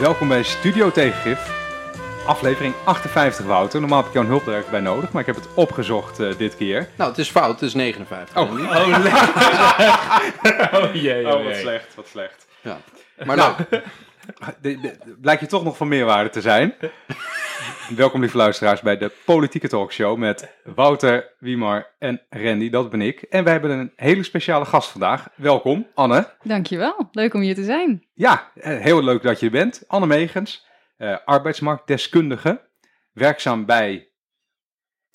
Welkom bij Studio Tegengif, aflevering 58 Wouter. Normaal heb ik jouw hulp er even bij nodig, maar ik heb het opgezocht eh, dit keer. Nou, het is fout, het is 59. Oh. Randy. Oh, oh jee, oh, Oh, wat jee. slecht, wat slecht. Ja. Maar Nou, de- blijkt je toch nog van meerwaarde te zijn. Welkom lieve luisteraars bij de Politieke Talkshow met Wouter, Wiemar en Randy, dat ben ik. En wij hebben een hele speciale gast vandaag. Welkom, Anne. Dankjewel, leuk om hier te zijn. Ja, eh, heel leuk dat je er bent. Anne Megens, eh, arbeidsmarktdeskundige, werkzaam bij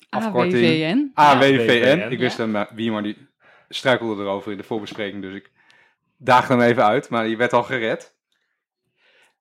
Afkorting. AWVN. AWVN. Ik wist hem, maar Wiemar die struikelde erover in de voorbespreking, dus ik daagde hem even uit, maar je werd al gered.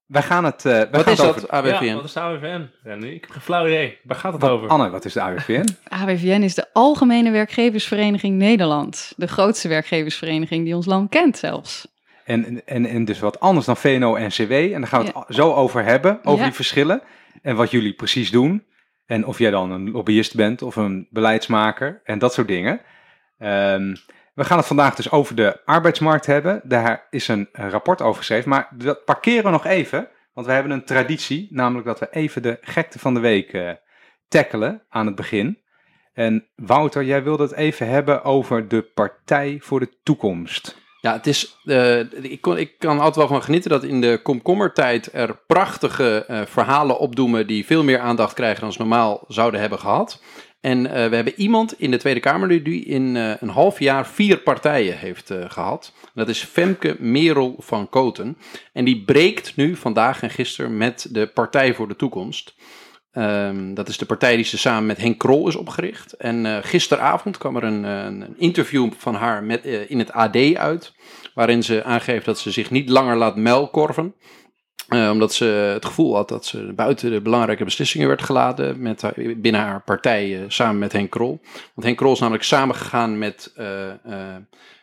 Wij gaan het... eh wij Wat gaan is het dat, AWVN? Ja, wat is de AWVN? Ja, nu, ik heb geen flauw idee. Waar gaat het over? Anne, wat is de AWVN? AWVN is de Algemene Werkgeversvereniging Nederland. De grootste werkgeversvereniging die ons land kent zelfs. En, en, en dus wat anders dan VNO-NCW. En daar gaan we het Ja. zo over hebben, over Ja. die verschillen. En wat jullie precies doen. En of jij dan een lobbyist bent of een beleidsmaker en dat soort dingen. Ehm, we gaan het vandaag dus over de arbeidsmarkt hebben. Daar is een, rapport over geschreven. Maar dat parkeren we nog even. Want we hebben een traditie. Namelijk dat we even de gekte van de week eh tackelen aan het begin. En Wouter, jij wilde het even hebben over de Partij voor de Toekomst. Ja, het is, eh, ik, ik kan altijd wel van genieten dat in de komkommertijd er prachtige eh, verhalen opdoemen die veel meer aandacht krijgen dan ze normaal zouden hebben gehad. En eh, we hebben iemand in de Tweede Kamer die- in eh, een half jaar vier partijen heeft eh, gehad. Dat is Femke Merel van Koten. En die breekt nu vandaag en gisteren met de Partij voor de Toekomst. Ehm, dat is de partij die ze samen met Henk Krol is opgericht. En gisteravond kwam er een, een interview van haar met, in het AD uit. Waarin ze aangeeft dat ze zich niet langer laat melkorven. Eh, omdat ze het gevoel had dat ze buiten de belangrijke beslissingen werd gelaten met binnen haar partij eh, samen met Henk Krol. Want Henk Krol is namelijk samengegaan met eh,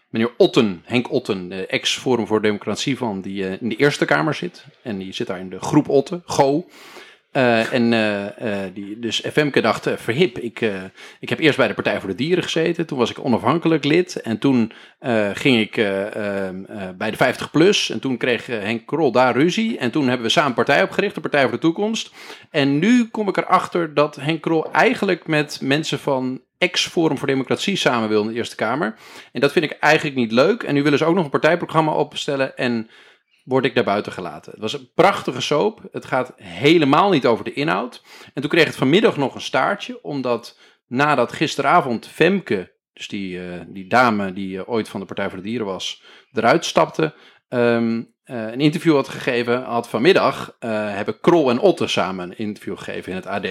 meneer Otten, Henk Otten, de ex-Forum voor Democratie van, die in de Eerste Kamer zit. En die zit daar in de groep Otten, GO. Eh, en eh, eh, die, dus FMke dacht, verhip, ik, ik heb eerst bij de Partij voor de Dieren gezeten. Toen was ik onafhankelijk lid. En toen ging ik eh, ehm, eh, bij de 50PLUS. En toen kreeg Henk Krol daar ruzie. En toen hebben we samen partij opgericht, de Partij voor de Toekomst. En nu kom ik erachter dat Henk Krol eigenlijk met mensen van ex-Forum voor Democratie samen wil in de Eerste Kamer. En dat vind ik eigenlijk niet leuk. En nu willen ze ook nog een partijprogramma opstellen. En word ik daar buiten gelaten. Het was een prachtige soap. Het gaat helemaal niet over de inhoud. En toen kreeg het vanmiddag nog een staartje, omdat nadat gisteravond Femke, dus die, eh, die dame die eh, ooit van de Partij voor de Dieren was, eruit stapte, ehm, eh, een interview had gegeven, had vanmiddag hebben Krol en Otte samen een interview gegeven in het AD.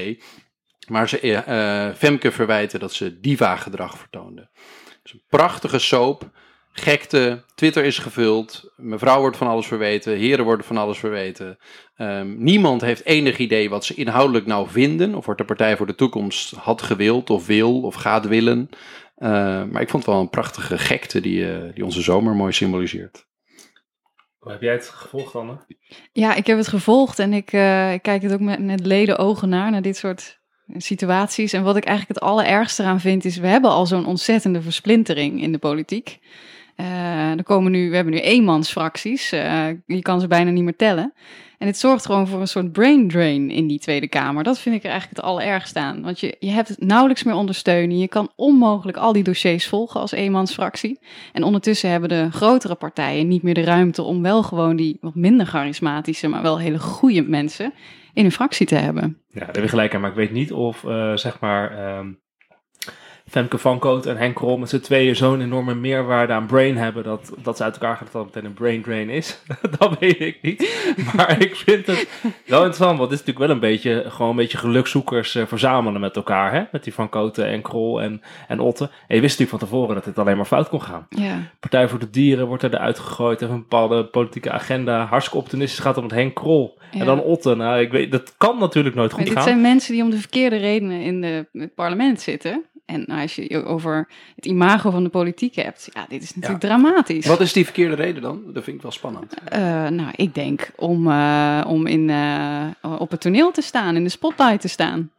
Maar ze Femke verwijten dat ze diva-gedrag vertoonde. Dus een prachtige soap gekte, Twitter is gevuld, mevrouw wordt van alles verweten, heren worden van alles verweten. Ehm, niemand heeft enig idee wat ze inhoudelijk nou vinden, of wat de Partij voor de Toekomst had gewild, of wil, of gaat willen. Eh, maar ik vond het wel een prachtige gekte die, eh, die onze zomer mooi symboliseert. Hoe heb jij het gevolgd, Anne? Ja, ik heb het gevolgd en ik, eh, ik kijk het ook met, met leden ogen naar, naar dit soort situaties. En wat ik eigenlijk het allerergste aan vind, is we hebben al zo'n ontzettende versplintering in de politiek. Eh, er komen nu, we hebben nu eenmansfracties, eh je kan ze bijna niet meer tellen. En het zorgt gewoon voor een soort brain drain in die Tweede Kamer. Dat vind ik er eigenlijk het allerergste aan. Want je, je hebt nauwelijks meer ondersteuning. Je kan onmogelijk al die dossiers volgen als eenmansfractie. En ondertussen hebben de grotere partijen niet meer de ruimte om wel gewoon die wat minder charismatische, maar wel hele goede mensen in een fractie te hebben. Ja, daar heb je gelijk aan, maar ik weet niet of, eh, zeg maar, ehm, Femke Van Koot en Henk Krol met z'n tweeën zo'n enorme meerwaarde aan brain hebben, dat, dat ze uit elkaar gaan, dat dat meteen een brain drain is. dat weet ik niet. Maar ik vind het wel interessant, want het is natuurlijk wel een beetje, gewoon een beetje gelukzoekers eh, verzamelen met elkaar, hè? Met die Van Koten en Krol en, en Otte. En je wist natuurlijk van tevoren dat dit alleen maar fout kon gaan. Ja, Partij voor de Dieren wordt er eruit gegooid. Heeft een bepaalde politieke agenda. Hartstikke optimistisch gaat om het Henk Krol. Ja. En dan Otte. Nou, ik weet, dat kan natuurlijk nooit maar goed dit gaan. zijn mensen die om de verkeerde redenen in de, het parlement zitten. En als je over het imago van de politiek hebt, ja, dit is natuurlijk dramatisch. Wat is die verkeerde reden dan? Dat vind ik wel spannend. Eh, nou, ik denk om, eh, om in, eh, op het toneel te staan, in de spotlight te staan.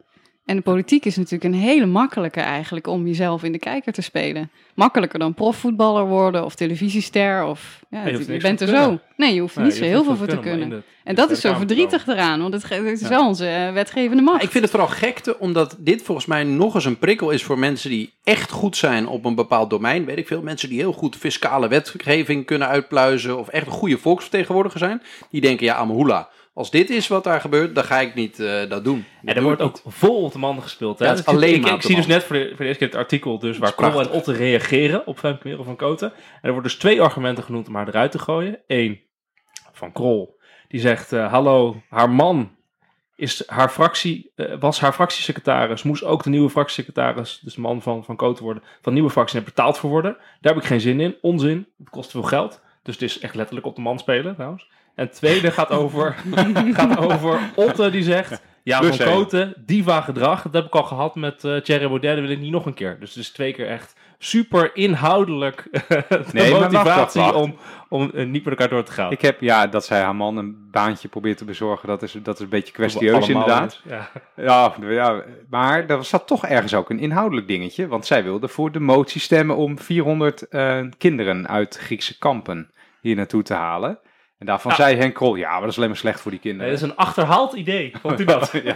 En de politiek is natuurlijk een hele makkelijke eigenlijk om jezelf in de kijker te spelen. Makkelijker dan profvoetballer worden of televisiester of ja, je bent er zo. kunnen. Nee, je hoeft Nee, niet zo heel veel voor te kunnen. de- En dat is zo verdrietig eraan, want het, is Ja. wel onze eh, wetgevende macht. Ik vind het vooral gekte, omdat dit volgens mij nog eens een prikkel is voor mensen die echt goed zijn op een bepaald domein. Weet ik veel, mensen die heel goed fiscale wetgeving kunnen uitpluizen of echt een goede volksvertegenwoordiger zijn. Die denken, ja, Amahula, als dit is wat daar gebeurt, dan ga ik niet eh, dat doen. En er wordt ook vol op de man gespeeld. Hè? Ja, het is alleen ik, maar ik, zie dus net voor de, voor de eerste keer het artikel dus waar Krol en. Otte reageren op Femke Merel van Koten. En er worden dus twee argumenten genoemd om haar eruit te gooien. Eén van Krol, die zegt, eh, hallo, haar man is haar fractie, eh, was haar fractiesecretaris, moest ook de nieuwe fractiesecretaris, dus de man van, van Koten worden, van nieuwe fractie en betaald voor worden. Daar heb ik geen zin in, onzin, het kost veel geld. Dus het is echt letterlijk op de man spelen trouwens. En het tweede gaat over, gaat over Otte die zegt, ja, Plus van. Koten, diva gedrag, dat heb ik al gehad met eh Thierry Baudet, dat wil ik niet nog een keer. Dus het is twee keer echt super inhoudelijk de Nee, maar wacht, motivatie wacht, om, om eh, niet met elkaar door te gaan. Ik heb, ja, dat zij haar man een baantje probeert te bezorgen, dat is, dat is een beetje kwestieus inderdaad. Ja. Ja, ja, maar er zat toch ergens ook een inhoudelijk dingetje. Want zij wilde voor de motie stemmen om 400 eh, kinderen uit Griekse kampen hier naartoe te halen. En daarvan Ja. zei Henk Krol, ja, maar dat is alleen maar slecht voor die Nee, kinderen. dat is een achterhaald idee. Vond u dat? ja.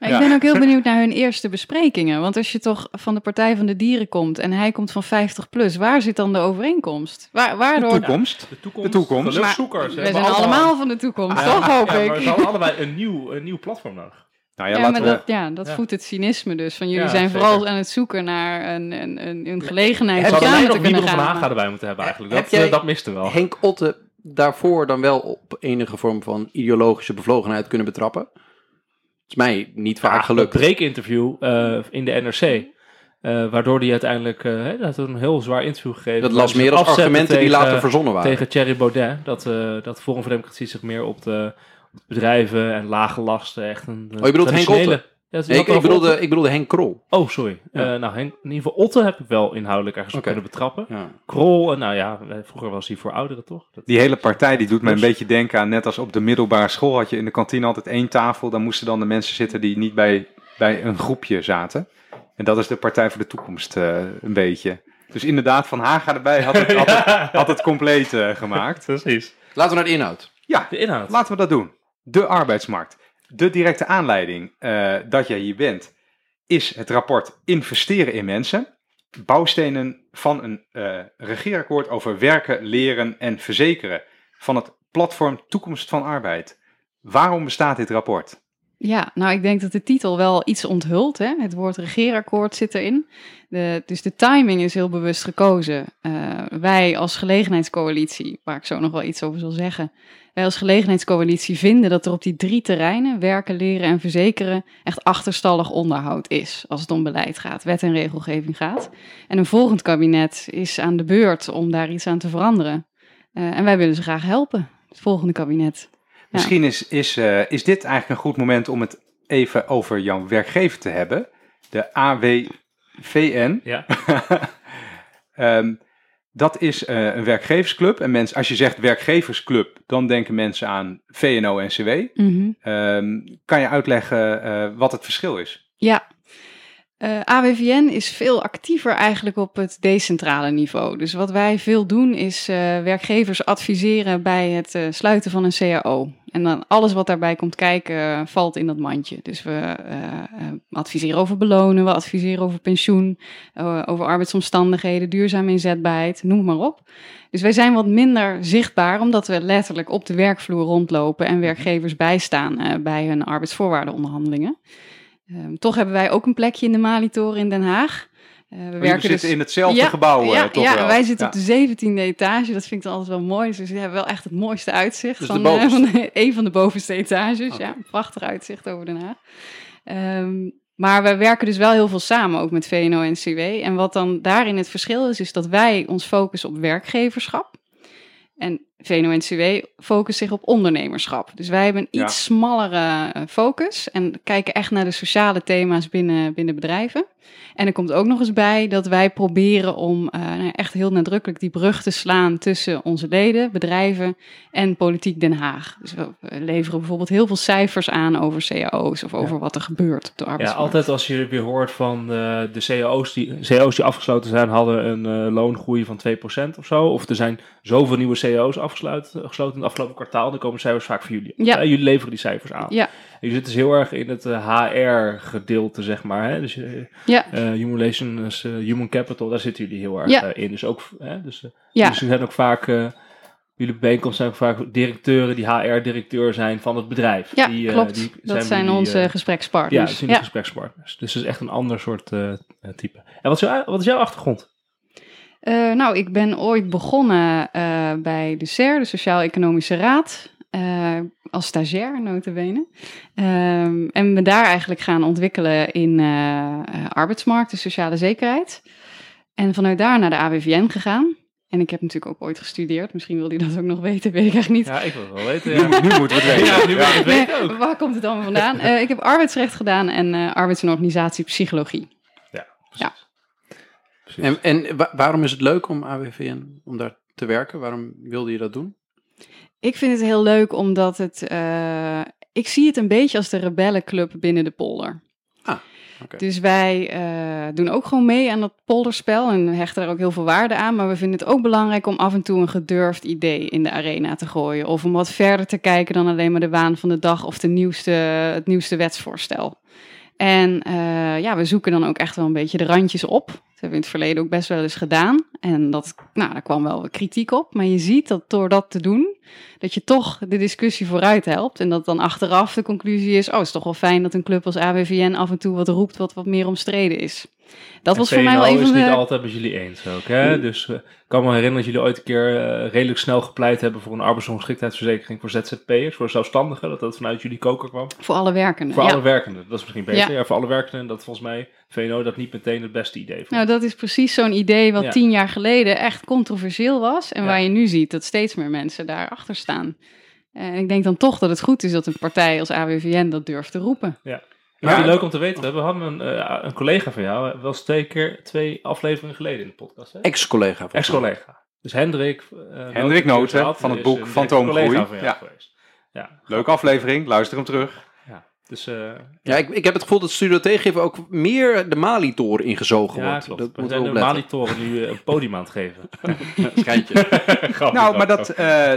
Maar Ja. Ik ben ook heel benieuwd naar hun eerste besprekingen. Want als je toch van de Partij van de Dieren komt en hij komt van 50 plus, waar zit dan de overeenkomst? Waar, De waardoor... toekomst. De toekomst. De toekomst. Gelukzoekers. We zijn allemaal van de toekomst, toch hoop ja, ik? maar we hadden allebei een nieuw, een nieuw platform nodig. Nou ja, Ja, laten maar we... dat, ja, dat Ja. voedt het cynisme dus. Van jullie Ja, zijn zeker. vooral aan het zoeken naar een, een, een, een gelegenheid alleen te nog Wiebel van erbij moeten hebben eigenlijk. Heb Dat, jij- eh, dat miste wel. Henk Otte daarvoor dan wel op enige vorm van ideologische bevlogenheid kunnen betrappen? is mij niet vaak Ja, gelukt. Het breekinterview eh, in de NRC. eh, waardoor hij uiteindelijk had een heel zwaar interview gegeven. Dat las meer als argumenten die later verzonnen waren. Tegen Thierry Baudet. Dat, dat Forum voor Democratie zich meer op de, bedrijven en lage lasten echt een Oh, je bedoelt Henk? Ja, Nee, ik, ik, bedoelde, Otte. ik bedoelde Henk Krol. Oh, sorry. Ja. Eh, nou, Henk, in ieder geval Otte heb ik wel inhoudelijk ergens kunnen betrappen. Ja. Krol, eh, nou ja, eh, vroeger was hij voor ouderen toch? Dat, Die hele partij die doet mij een Dus- beetje denken aan, net als op de middelbare school had je in de kantine altijd één tafel. Dan moesten dan de mensen zitten die niet bij, bij een groepje zaten. En dat is de Partij voor de Toekomst eh, een beetje. Dus inderdaad, Van Haga erbij had het, had het, had het compleet gemaakt. Precies. Laten we naar de inhoud. Ja, De inhoud. laten we dat doen. De arbeidsmarkt. De directe aanleiding eh, dat jij hier bent, is het rapport Investeren in Mensen. Bouwstenen van een eh regeerakkoord over werken, leren en verzekeren van het platform Toekomst van Arbeid. Waarom bestaat dit rapport? Ja, nou ik denk dat de titel wel iets onthult. Hè? Het woord regeerakkoord zit erin. De, dus de timing is heel bewust gekozen. Eh, wij als gelegenheidscoalitie, waar ik zo nog wel iets over zal zeggen. Wij als gelegenheidscoalitie vinden dat er op die drie terreinen, werken, leren en verzekeren, echt achterstallig onderhoud is als het om beleid gaat, wet en regelgeving gaat. En een volgend kabinet is aan de beurt om daar iets aan te veranderen. Eh, en wij willen ze graag helpen, het volgende kabinet. Misschien is, is, eh, is dit eigenlijk een goed moment om het even over jouw werkgever te hebben. De AWVN. Ja. Ehm, dat is eh, een werkgeversclub. En mensen, als je zegt werkgeversclub, dan denken mensen aan VNO-NCW. Mhm. Ehm, kan je uitleggen eh, wat het verschil is? Ja. Eh, AWVN is veel actiever eigenlijk op het decentrale niveau. Dus wat wij veel doen is eh, werkgevers adviseren bij het eh, sluiten van een CAO. En dan alles wat daarbij komt kijken valt in dat mandje. Dus we adviseren over belonen, we adviseren over pensioen, over arbeidsomstandigheden, duurzame inzetbaarheid, noem maar op. Dus wij zijn wat minder zichtbaar omdat we letterlijk op de werkvloer rondlopen en werkgevers bijstaan bij hun arbeidsvoorwaardenonderhandelingen. Ehm, toch hebben wij ook een plekje in de Malitoren in Den Haag. Eh, we We werken zitten dus... in hetzelfde Ja, gebouw, eh, ja, toch ja wel? wij zitten Ja. op de zeventiende etage. Dat vind ik dan altijd wel mooi. Dus we hebben wel echt het mooiste uitzicht. Dus van, eh, van de- een van de bovenste etages. Ja, prachtig uitzicht over Den Haag. Ehm, maar we werken dus wel heel veel samen, ook met VNO-NCW. En wat dan daarin het verschil is, is dat wij ons focussen op werkgeverschap. En VNO-NCW focust zich op ondernemerschap. Dus wij hebben een Ja. iets smallere eh, focus en kijken echt naar de sociale thema's binnen, binnen bedrijven. En er komt ook nog eens bij dat wij proberen om uh, nou, echt heel nadrukkelijk die brug te slaan tussen onze leden, bedrijven en politiek Den Haag. Dus we leveren bijvoorbeeld heel veel cijfers aan over cao's of over wat er gebeurt op de arbeidsmarkt. Ja, altijd als je weer hoort van uh, de cao's die, cao's die afgesloten zijn, hadden een uh, loongroei van 2% of zo. Of er zijn zoveel nieuwe cao's afgesloten gesloten in het afgelopen kwartaal. Dan komen cijfers vaak voor jullie. Ja. jullie leveren die cijfers aan. Ja. Je zit dus heel erg in het HR-gedeelte, zeg maar. Hè? Dus ja. Uh, human relations, uh, human capital, daar zitten jullie heel erg Ja. in. Dus ook, hè? Dus, Ja. dus zijn ook vaak, jullie bijeenkomsten zijn ook vaak directeuren die HR-directeur zijn van het bedrijf. Ja, die, klopt. die dat bij zijn onze eh, ja, gesprekspartners. dat zijn de gesprekspartners. Dus het is echt een ander soort eh, type. En wat is, jouw, wat is jouw achtergrond? Uh, nou, ik ben ooit begonnen bij de SER, de Sociaal-Economische Raad, uh, als stagiair notabene. Um, en me daar eigenlijk gaan ontwikkelen in arbeidsmarkt, de sociale zekerheid. En vanuit daar naar de AWVN gegaan. En ik heb natuurlijk ook ooit gestudeerd. Misschien wil hij dat ook nog weten, weet ik eigenlijk niet. Ja, ik wil het wel weten. Nu, nu moeten we het weten. Ja, nu het weten ook. Waar komt het allemaal vandaan? Uh, ik heb arbeidsrecht gedaan en uh, arbeids- en organisatiepsychologie. Ja, ja. Precies. En, en wa waarom is het leuk om AWVN, om daar te werken? Waarom wilde je dat doen? Ik vind het heel leuk omdat het... Uh, ik zie het een beetje als de rebellenclub binnen de polder. Ah, okay. Dus wij uh, doen ook gewoon mee aan dat polderspel en hechten daar ook heel veel waarde aan. Maar we vinden het ook belangrijk om af en toe een gedurfd idee in de arena te gooien. Of om wat verder te kijken dan alleen maar de waan van de dag of de nieuwste, het nieuwste wetsvoorstel. En uh, ja, we zoeken dan ook echt wel een beetje de randjes op. Dat hebben we in het verleden ook best wel eens gedaan. En dat, nou, daar kwam wel kritiek op. Maar je ziet dat door dat te doen, dat je toch de discussie vooruit helpt. En dat dan achteraf de conclusie is, oh, het is toch wel fijn dat een club als AWVN af en toe wat roept wat wat meer omstreden is. Dat was voor mij wel een is de... niet altijd met jullie eens ook, hè? Mm. Dus uh, ik kan me herinneren dat jullie ooit een keer uh, redelijk snel gepleit hebben voor een arbeidsongeschiktheidsverzekering voor ZZP'ers, voor zelfstandigen, dat dat vanuit jullie koker kwam. Voor alle werkenden, Voor ja. alle werkenden, dat is misschien beter. Ja. Ja, voor alle werkenden, dat volgens mij VNO dat niet meteen het beste idee vond. Nou, dat is precies zo'n idee wat Ja. tien jaar geleden echt controversieel was. En waar je nu ziet dat steeds meer mensen daarachter staan. En ik denk dan toch dat het goed is dat een partij als AWVN dat durft te roepen. Ja, ja. leuk om te weten. We hadden een, uh, een collega van jou, wel eens twee keer twee afleveringen geleden in de podcast. hè? Ex-collega. Ex-collega. Dus Hendrik. Uh, Hendrik Noten van het boek Fantoomgroei. Ja. Ja. Geweest. Ja. Leuke aflevering, luister hem terug. Ja, dus, uh, ja ik, ik heb het gevoel dat Studio Tegengeven ook meer de Mali-toren ingezogen ja, wordt. klopt. Dat we moet zijn de Mali-toren nu een podium aan het geven. Schijntje. nou, maar dat, uh,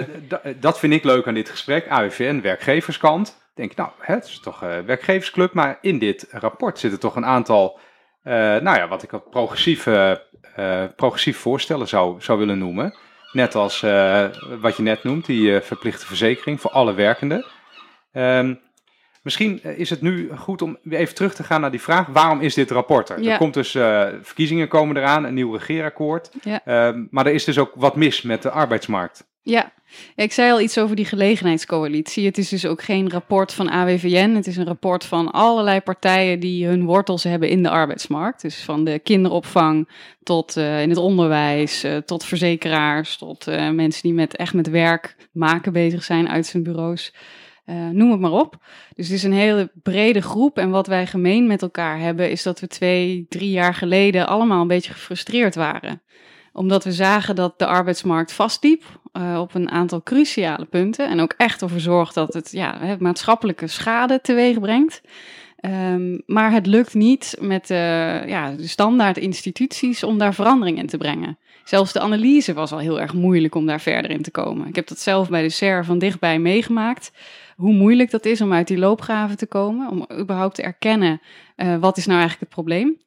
dat vind ik leuk aan dit gesprek. AWVN, werkgeverskant. Denk, nou, het is toch een werkgeversclub. Maar in dit rapport zitten toch een aantal, uh, nou ja, wat ik wat progressieve, uh, progressief voorstellen zou, zou willen noemen. Net als uh, wat je net noemt, die verplichte verzekering voor alle werkenden. Um, misschien is het nu goed om weer even terug te gaan naar die vraag: waarom is dit rapport er? Ja. Er komt dus verkiezingen komen eraan, een nieuw regeerakkoord. Ja. Um, maar er is dus ook wat mis met de arbeidsmarkt. Ja, ik zei al iets over die gelegenheidscoalitie. Het is dus ook geen rapport van AWVN. Het is een rapport van allerlei partijen die hun wortels hebben in de arbeidsmarkt. Dus van de kinderopvang tot uh, in het onderwijs, uh, tot verzekeraars, tot uh, mensen die met, echt met werk maken bezig zijn uit zijn bureaus. Noem het maar op. Dus het is een hele brede groep. En wat wij gemeen met elkaar hebben, is dat we twee, drie jaar geleden allemaal een beetje gefrustreerd waren. Omdat we zagen dat de arbeidsmarkt vastliep uh, op een aantal cruciale punten. En ook echt ervoor zorgt dat het ja, maatschappelijke schade teweeg brengt. Um, maar het lukt niet met uh, ja, de standaard instituties om daar verandering in te brengen. Zelfs de analyse was al heel erg moeilijk om daar verder in te komen. Ik heb dat zelf bij de SER van dichtbij meegemaakt. Hoe moeilijk dat is om uit die loopgraven te komen. Om überhaupt te erkennen uh, wat is nou eigenlijk het probleem.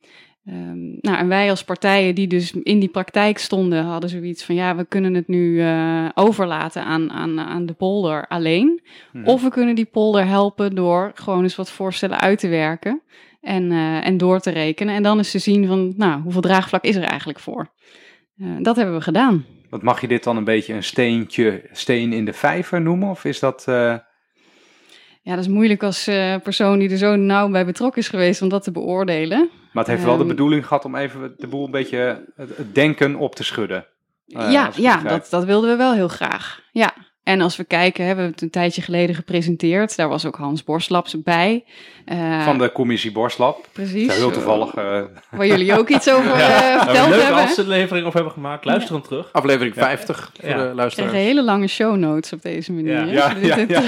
Um, nou, en wij als partijen die dus in die praktijk stonden, hadden zoiets van ja, we kunnen het nu uh, overlaten aan, aan, aan de polder alleen. Hmm. Of we kunnen die polder helpen door gewoon eens wat voorstellen uit te werken en, uh, en door te rekenen. En dan eens te zien van, nou, hoeveel draagvlak is er eigenlijk voor? Uh, dat hebben we gedaan. Wat mag je dit dan een beetje een steentje, steen in de vijver noemen? Of is dat... Ja, dat is moeilijk als uh, persoon die er zo nauw bij betrokken is geweest om dat te beoordelen. Maar het heeft wel de bedoeling gehad om even de boel een beetje het, het denken op te schudden. Uh, ja, ja dat, dat wilden we wel heel graag. Ja, En als we kijken, hè, we hebben het een tijdje geleden gepresenteerd. Daar was ook Hans Borslaps bij. Uh, Van de commissie Borslap. Precies. Heel toevallig. Uh... Waar jullie ook iets over uh, verteld een leuke hebben. aflevering over hebben gemaakt. Luister hem terug. Aflevering 50 voor Ja. de luisteraars. krijg hele lange show notes op deze manier. Ja. Ja, ja, ja.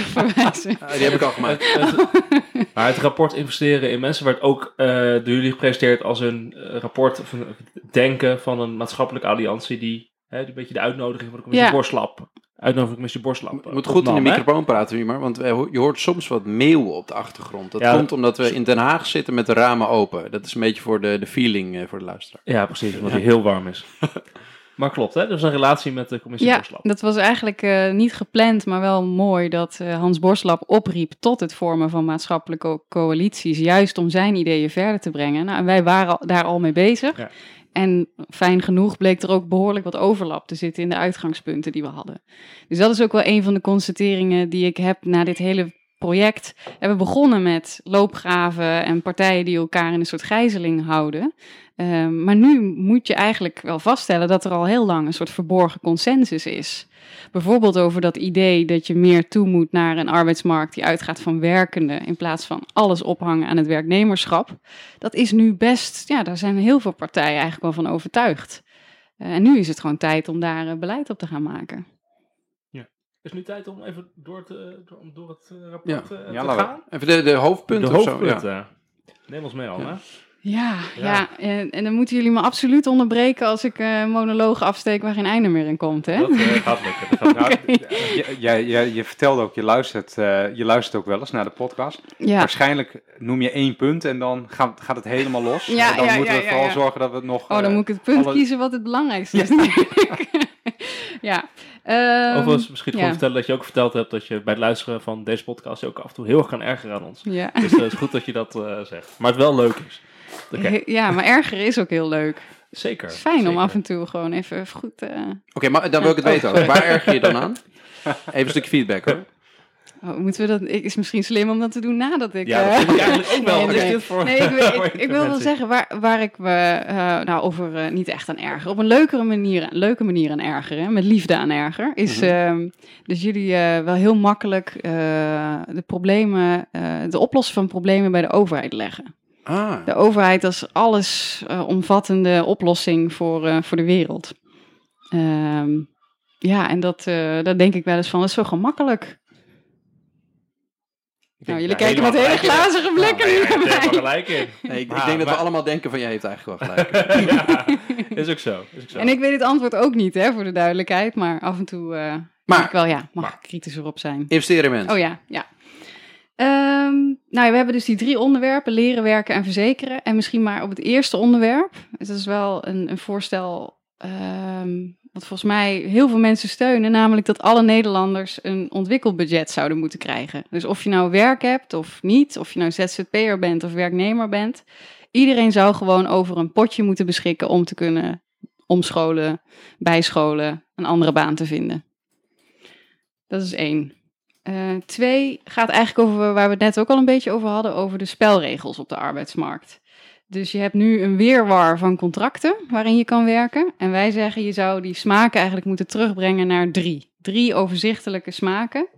die heb ik al gemaakt. Het- het- maar het rapport investeren in mensen werd ook eh, door jullie gepresenteerd als een eh, rapport of een denken van een maatschappelijke alliantie die hè, een beetje de uitnodiging voor de commissie Ja. Borslap. Uitnodiging de commissie Borslap. Je moet goed in de microfoon praten, Wimar, want je hoort soms wat meeuwen op de achtergrond. Dat Ja. komt omdat we in Den Haag zitten met de ramen open. Dat is een beetje voor de, de feeling eh, voor de luisteraar. Ja, precies, omdat hij heel warm is. maar klopt, hè? Dus een relatie met de commissie Ja, Borslap. dat was eigenlijk eh, niet gepland, maar wel mooi dat eh, Hans Borslap opriep tot het vormen van maatschappelijke co- coalities, juist om zijn ideeën verder te brengen. Nou, en wij waren al- daar al mee bezig. Ja. En fijn genoeg bleek er ook behoorlijk wat overlap te zitten in de uitgangspunten die we hadden. Dus dat is ook wel een van de constateringen die ik heb na dit hele project. Hebben begonnen met loopgraven en partijen die elkaar in een soort gijzeling houden. Ehm, maar nu moet je eigenlijk wel vaststellen dat er al heel lang een soort verborgen consensus is. Bijvoorbeeld over dat idee dat je meer toe moet naar een arbeidsmarkt die uitgaat van werkenden in plaats van alles ophangen aan het werknemerschap. Dat is nu best, ja, daar zijn heel veel partijen eigenlijk wel van overtuigd. Eh, en nu is het gewoon tijd om daar eh, beleid op te gaan maken. Is nu tijd om even door, te, door, door het eh, Ja. rapport eh, Ja, te laten we- gaan? Even de, de hoofdpunten de of zo. hoofdpunten. Ja. Neem ons mee al, hè? Ja, ja. Ja. en, en dan moeten jullie me absoluut onderbreken als ik eh monologen afsteek waar geen einde meer in komt, hè? Dat eh, gaat lukken. Dat gaat Nou, je, jij- jij- je vertelde ook, je luistert, eh, je luistert ook wel eens naar de podcast. Ja, Waarschijnlijk noem je één punt en dan gaat, gaat het helemaal los. Ja, en dan ja, moeten ja, we ja, vooral ja. zorgen dat we het nog... oh, dan eh, moet ik het punt alle- kiezen wat het belangrijkste is. ja. ehm, Overigens, misschien gewoon ja. vertellen dat je ook verteld hebt dat je bij het luisteren van deze podcast je ook af en toe heel erg kan ergeren aan ons. ja. Dus het is goed dat je dat eh, zegt. Maar het wel leuk is. Oké, ja, maar erger is ook heel leuk. zeker. Het is fijn om af en toe gewoon even goed... eh, Oké, maar dan wil ik het weten ook. Waar erger je dan aan? Even een stukje feedback hoor. Oh, moeten we dat? Ik is misschien slim om dat te doen nadat ik. Ja, dat eh, vind ik eigenlijk ook wel. Nee, Dus ik, ik, ik wil wel zeggen waar, waar ik me eh, nou over eh, niet echt aan erger, op een leukere manier, leuke manier aan ergeren, met liefde aan erger, is Mhm. ehm, dat jullie eh, wel heel makkelijk eh, de problemen, eh, de oplossen van problemen bij de overheid leggen. Ah, De overheid als alles eh, omvattende oplossing voor, eh, voor de wereld. Ehm, ja, en dat, eh daar denk ik wel eens van, dat is zo gemakkelijk. Nou, jullie kijken met hele glazige blikken nu naar mij. wel gelijk in. nee, ik, ik Maar- denk dat we allemaal denken van jij heeft eigenlijk wel gelijk. ja, is ook zo. Is ook zo. En ik weet het antwoord ook niet, hè, voor de duidelijkheid. Maar af en toe eh Maar- denk ik wel, ja, mag maar- ik kritischer op zijn. Investeren in mensen. Oh ja, ja. Ehm, nou, we hebben dus die drie onderwerpen, leren, werken en verzekeren. En misschien maar op het eerste onderwerp. Dus dat is wel een, een voorstel ehm, wat volgens mij heel veel mensen steunen. Namelijk dat alle Nederlanders een ontwikkelbudget zouden moeten krijgen. Dus of je nou werk hebt of niet, of je nou ZZP'er bent of werknemer bent. Iedereen zou gewoon over een potje moeten beschikken om te kunnen omscholen, bijscholen, een andere baan te vinden. Dat is één. Eh, twee gaat eigenlijk over waar we het net ook al een beetje over hadden, over de spelregels op de arbeidsmarkt. Dus je hebt nu een weerwar van contracten waarin je kan werken. En wij zeggen je zou die smaken eigenlijk moeten terugbrengen naar drie. Drie overzichtelijke smaken.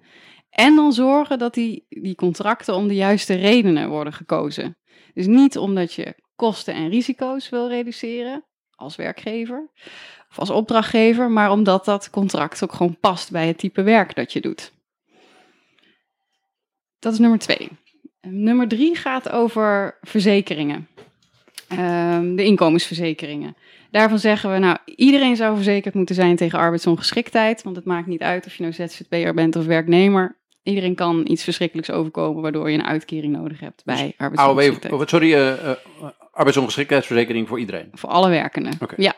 En dan zorgen dat die, die contracten om de juiste redenen worden gekozen. Dus niet omdat je kosten en risico's wil reduceren als werkgever of als opdrachtgever, maar omdat dat contract ook gewoon past bij het type werk dat je doet. Dat is nummer twee. Nummer drie gaat over verzekeringen. Ehm, de inkomensverzekeringen. Daarvan zeggen we, nou, iedereen zou verzekerd moeten zijn tegen arbeidsongeschiktheid. Want het maakt niet uit of je nou ZZP'er bent of werknemer. Iedereen kan iets verschrikkelijks overkomen waardoor je een uitkering nodig hebt bij AOW, arbeidsongeschiktheid. of, sorry, eh, eh, arbeidsongeschiktheidsverzekering voor iedereen. Voor alle werkenden. Ja.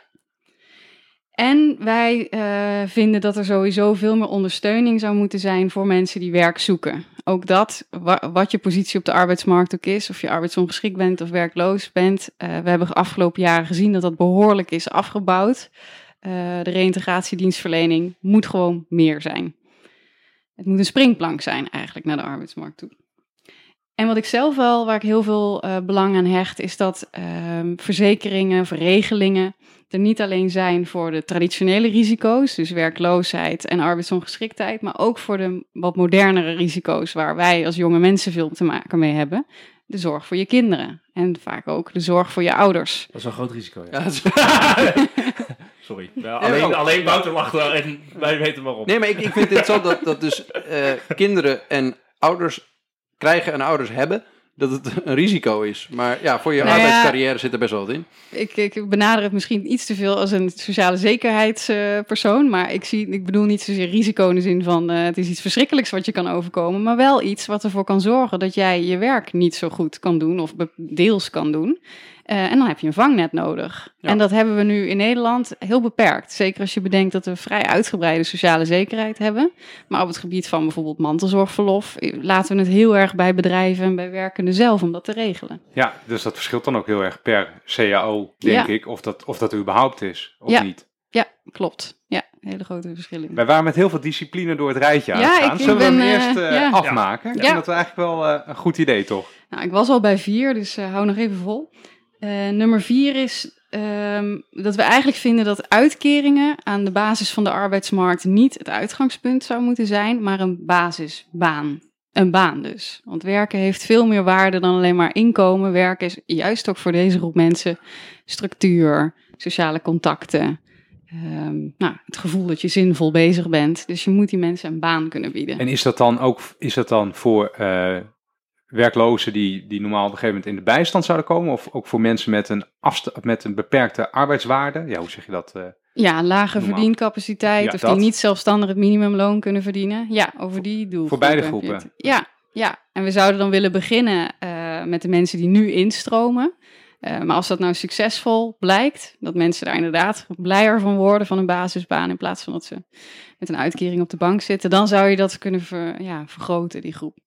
En wij eh, vinden dat er sowieso veel meer ondersteuning zou moeten zijn voor mensen die werk zoeken. Ook dat, wa- wat je positie op de arbeidsmarkt ook is, of je arbeidsongeschikt bent of werkloos bent. eh, we hebben de afgelopen jaren gezien dat dat behoorlijk is afgebouwd. Eh, de reïntegratiedienstverlening moet gewoon meer zijn. Het moet een springplank zijn eigenlijk naar de arbeidsmarkt toe. En wat ik zelf wel, waar ik heel veel belang aan hecht, is dat ehm, verzekeringen of regelingen er niet alleen zijn voor de traditionele risico's, dus werkloosheid en arbeidsongeschiktheid, maar ook voor de wat modernere risico's waar wij als jonge mensen veel te maken mee hebben. De zorg voor je kinderen en vaak ook de zorg voor je ouders. Dat is een groot risico. Ja. Ja, dat is- Sorry. alleen, alleen Wouter lacht wel en wij weten waarom. Nee, maar ik, ik vind het zo dat, dat dus eh, kinderen en ouders krijgen en ouders hebben, dat het een risico is. Maar ja, voor je Nou ja. arbeidscarrière zit er best wel wat in. Ik, ik benader het misschien iets te veel als een sociale zekerheidspersoon, maar ik, zie, ik bedoel niet zozeer risico in de zin van eh, het is iets verschrikkelijks wat je kan overkomen, maar wel iets wat ervoor kan zorgen dat jij je werk niet zo goed kan doen of deels kan doen. Eh, en dan heb je een vangnet nodig. Ja. En dat hebben we nu in Nederland heel beperkt. Zeker als je bedenkt dat we vrij uitgebreide sociale zekerheid hebben. Maar op het gebied van bijvoorbeeld mantelzorgverlof eh, laten we het heel erg bij bedrijven en bij werkenden zelf om dat te regelen. Ja, dus dat verschilt dan ook heel erg per CAO, denk Ja. ik, of dat, of dat er überhaupt is, of Ja. niet. Ja, klopt. Ja, hele grote verschillen. Wij waren met heel veel discipline door het rijtje Ja, aangegaan. ik- ik Zullen we hem eh, eerst ja. afmaken? Ik Ja. vind dat eigenlijk wel een goed idee, toch? Nou, ik was al bij vier, dus hou nog even vol. Eh, nummer vier is ehm, dat we eigenlijk vinden dat uitkeringen aan de basis van de arbeidsmarkt niet het uitgangspunt zou moeten zijn, maar een basisbaan. Een baan dus. Want werken heeft veel meer waarde dan alleen maar inkomen. Werken is juist ook voor deze groep mensen structuur, sociale contacten. ehm, nou, het gevoel dat je zinvol bezig bent. Dus je moet die mensen een baan kunnen bieden. En is dat dan ook is dat dan voor eh, werklozen die, die normaal op een gegeven moment in de bijstand zouden komen? Of ook voor mensen met een, afsta- met een beperkte arbeidswaarde? Ja, hoe zeg je dat? eh? Ja, lage Normaal. verdiencapaciteit Ja, of dat. die niet zelfstandig het minimumloon kunnen verdienen. Ja, over die doelgroep. beide heb je groepen. Ja, ja, en we zouden dan willen beginnen eh, met de mensen die nu instromen. Eh, maar als dat nou succesvol blijkt, dat mensen daar inderdaad blijer van worden van een basisbaan in plaats van dat ze met een uitkering op de bank zitten, dan zou je dat kunnen ver- ja, vergroten, die groep.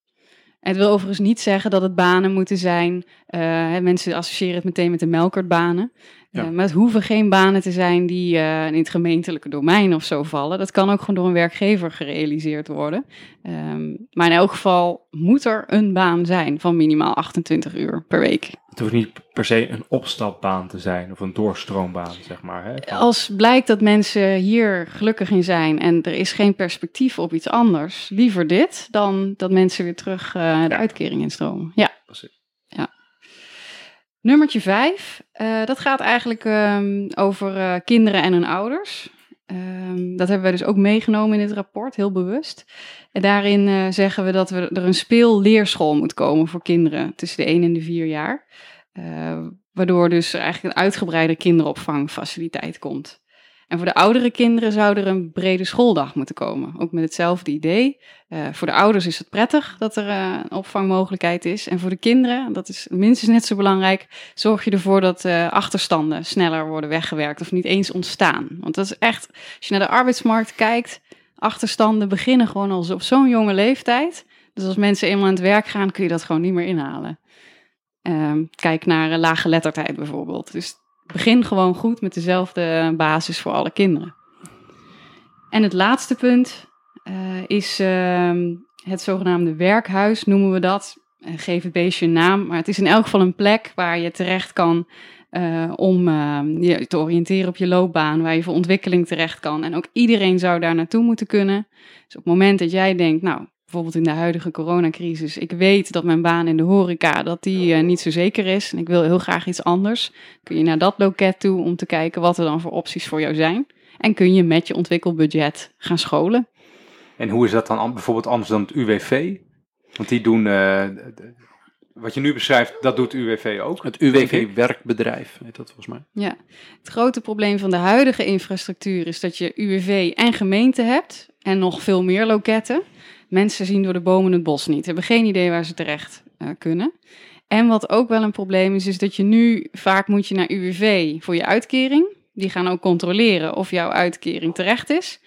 Het wil overigens niet zeggen dat het banen moeten zijn. eh, mensen associëren het meteen met de melkertbanen. Ja. Eh, maar het hoeven geen banen te zijn die eh, in het gemeentelijke domein of zo vallen. Dat kan ook gewoon door een werkgever gerealiseerd worden. Ehm, maar in elk geval moet er een baan zijn van minimaal 28 uur per week. Het hoeft niet per se een opstapbaan te zijn of een doorstroombaan, zeg maar. Hè? Van- Als blijkt dat mensen hier gelukkig in zijn en er is geen perspectief op iets anders, liever dit dan dat mensen weer terug eh, de Ja. uitkering instromen. Ja. Precies. Nummertje vijf, eh, dat gaat eigenlijk ehm, over eh, kinderen en hun ouders. Ehm, dat hebben wij dus ook meegenomen in dit rapport, heel bewust. En daarin eh, zeggen we dat we, er een speelleerschool moet komen voor kinderen tussen de 1 en de 4 jaar. Waardoor dus eigenlijk een uitgebreide kinderopvangfaciliteit komt. En voor de oudere kinderen zou er een brede schooldag moeten komen. Ook met hetzelfde idee. Eh, voor de ouders is het prettig dat er eh, een opvangmogelijkheid is. En voor de kinderen, dat is minstens net zo belangrijk, zorg je ervoor dat eh, achterstanden sneller worden weggewerkt of niet eens ontstaan. Want dat is echt, als je naar de arbeidsmarkt kijkt, achterstanden beginnen gewoon al op zo'n jonge leeftijd. Dus als mensen eenmaal aan het werk gaan, kun je dat gewoon niet meer inhalen. Ehm, kijk naar uh, laaggeletterdheid bijvoorbeeld. Dus begin gewoon goed met dezelfde basis voor alle kinderen. En het laatste punt eh, is ehm, het zogenaamde werkhuis, noemen we dat. Eh, geef het beestje een naam, maar het is in elk geval een plek waar je terecht kan eh, om eh, je te oriënteren op je loopbaan, waar je voor ontwikkeling terecht kan. En ook iedereen zou daar naartoe moeten kunnen. Dus op het moment dat jij denkt, nou, bijvoorbeeld in de huidige coronacrisis, ik weet dat mijn baan in de horeca, dat die eh, niet zo zeker is en ik wil heel graag iets anders, kun je naar dat loket toe om te kijken wat er dan voor opties voor jou zijn. En kun je met je ontwikkelbudget gaan scholen. En hoe is dat dan an- bijvoorbeeld anders dan het UWV? Want die doen, eh, wat je nu beschrijft, dat doet UWV ook. Het. UWV-werkbedrijf heet dat volgens mij. Ja, het grote probleem van de huidige infrastructuur is dat je UWV en gemeente hebt en nog veel meer loketten. Mensen zien door de bomen het bos niet, hebben geen idee waar ze terecht eh, kunnen. En wat ook wel een probleem is, is dat je nu vaak moet je naar UWV voor je uitkering. Die gaan ook controleren of jouw uitkering terecht is.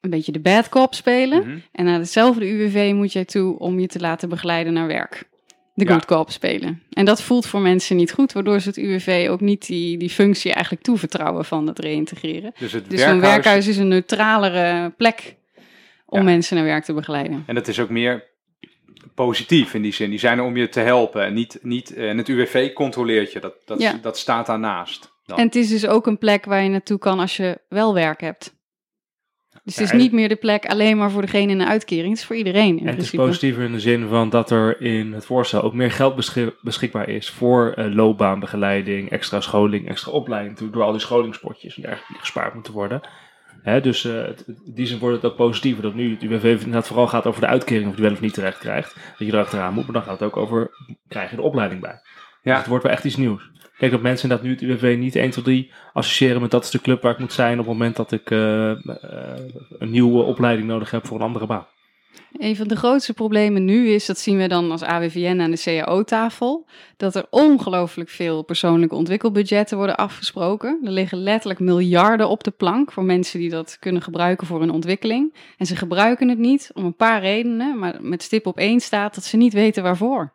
Een beetje de bad cop spelen. Mhm. En naar hetzelfde UWV moet jij toe om je te laten begeleiden naar werk. De Ja. good cop spelen. En dat voelt voor mensen niet goed, waardoor ze het UWV ook niet die, die functie eigenlijk toevertrouwen van het reïntegreren. Dus het Dus werkhuis, werkhuis is een neutralere plek om Ja. mensen naar werk te begeleiden. en dat is ook meer positief in die zin. Die zijn er om je te helpen. En, niet, niet, en het UWV controleert je. Dat, dat, Ja. dat staat daarnaast. Dan. En het is dus ook een plek waar je naartoe kan als je wel werk hebt. Dus het is niet meer de plek alleen maar voor degene in een uitkering. Het is voor iedereen in En het is positiever in de zin van dat er in het voorstel ook meer geld beschik- beschikbaar is voor eh, loopbaanbegeleiding, extra scholing, extra opleiding, door al die scholingspotjes en dergelijke die gespaard moeten worden. Hè, dus eh, het- het- in die zin wordt het ook positiever dat nu het UWV inderdaad vooral gaat over de uitkering of die wel of niet terecht krijgt. Dat je erachteraan moet, maar dan gaat het ook over, krijg je de opleiding bij. Ja. Dus het wordt wel echt iets nieuws. Kijk, dat mensen inderdaad nu het UWV niet 1 tot 3 associëren met dat is de club waar ik moet zijn op het moment dat ik eh, eh, een nieuwe opleiding nodig heb voor een andere baan. Een van de grootste problemen nu is, dat zien we dan als AWVN aan de CAO-tafel, dat er ongelooflijk veel persoonlijke ontwikkelbudgetten worden afgesproken. Er liggen letterlijk miljarden op de plank voor mensen die dat kunnen gebruiken voor hun ontwikkeling. En ze gebruiken het niet om een paar redenen, maar met stip op één staat dat ze niet weten waarvoor.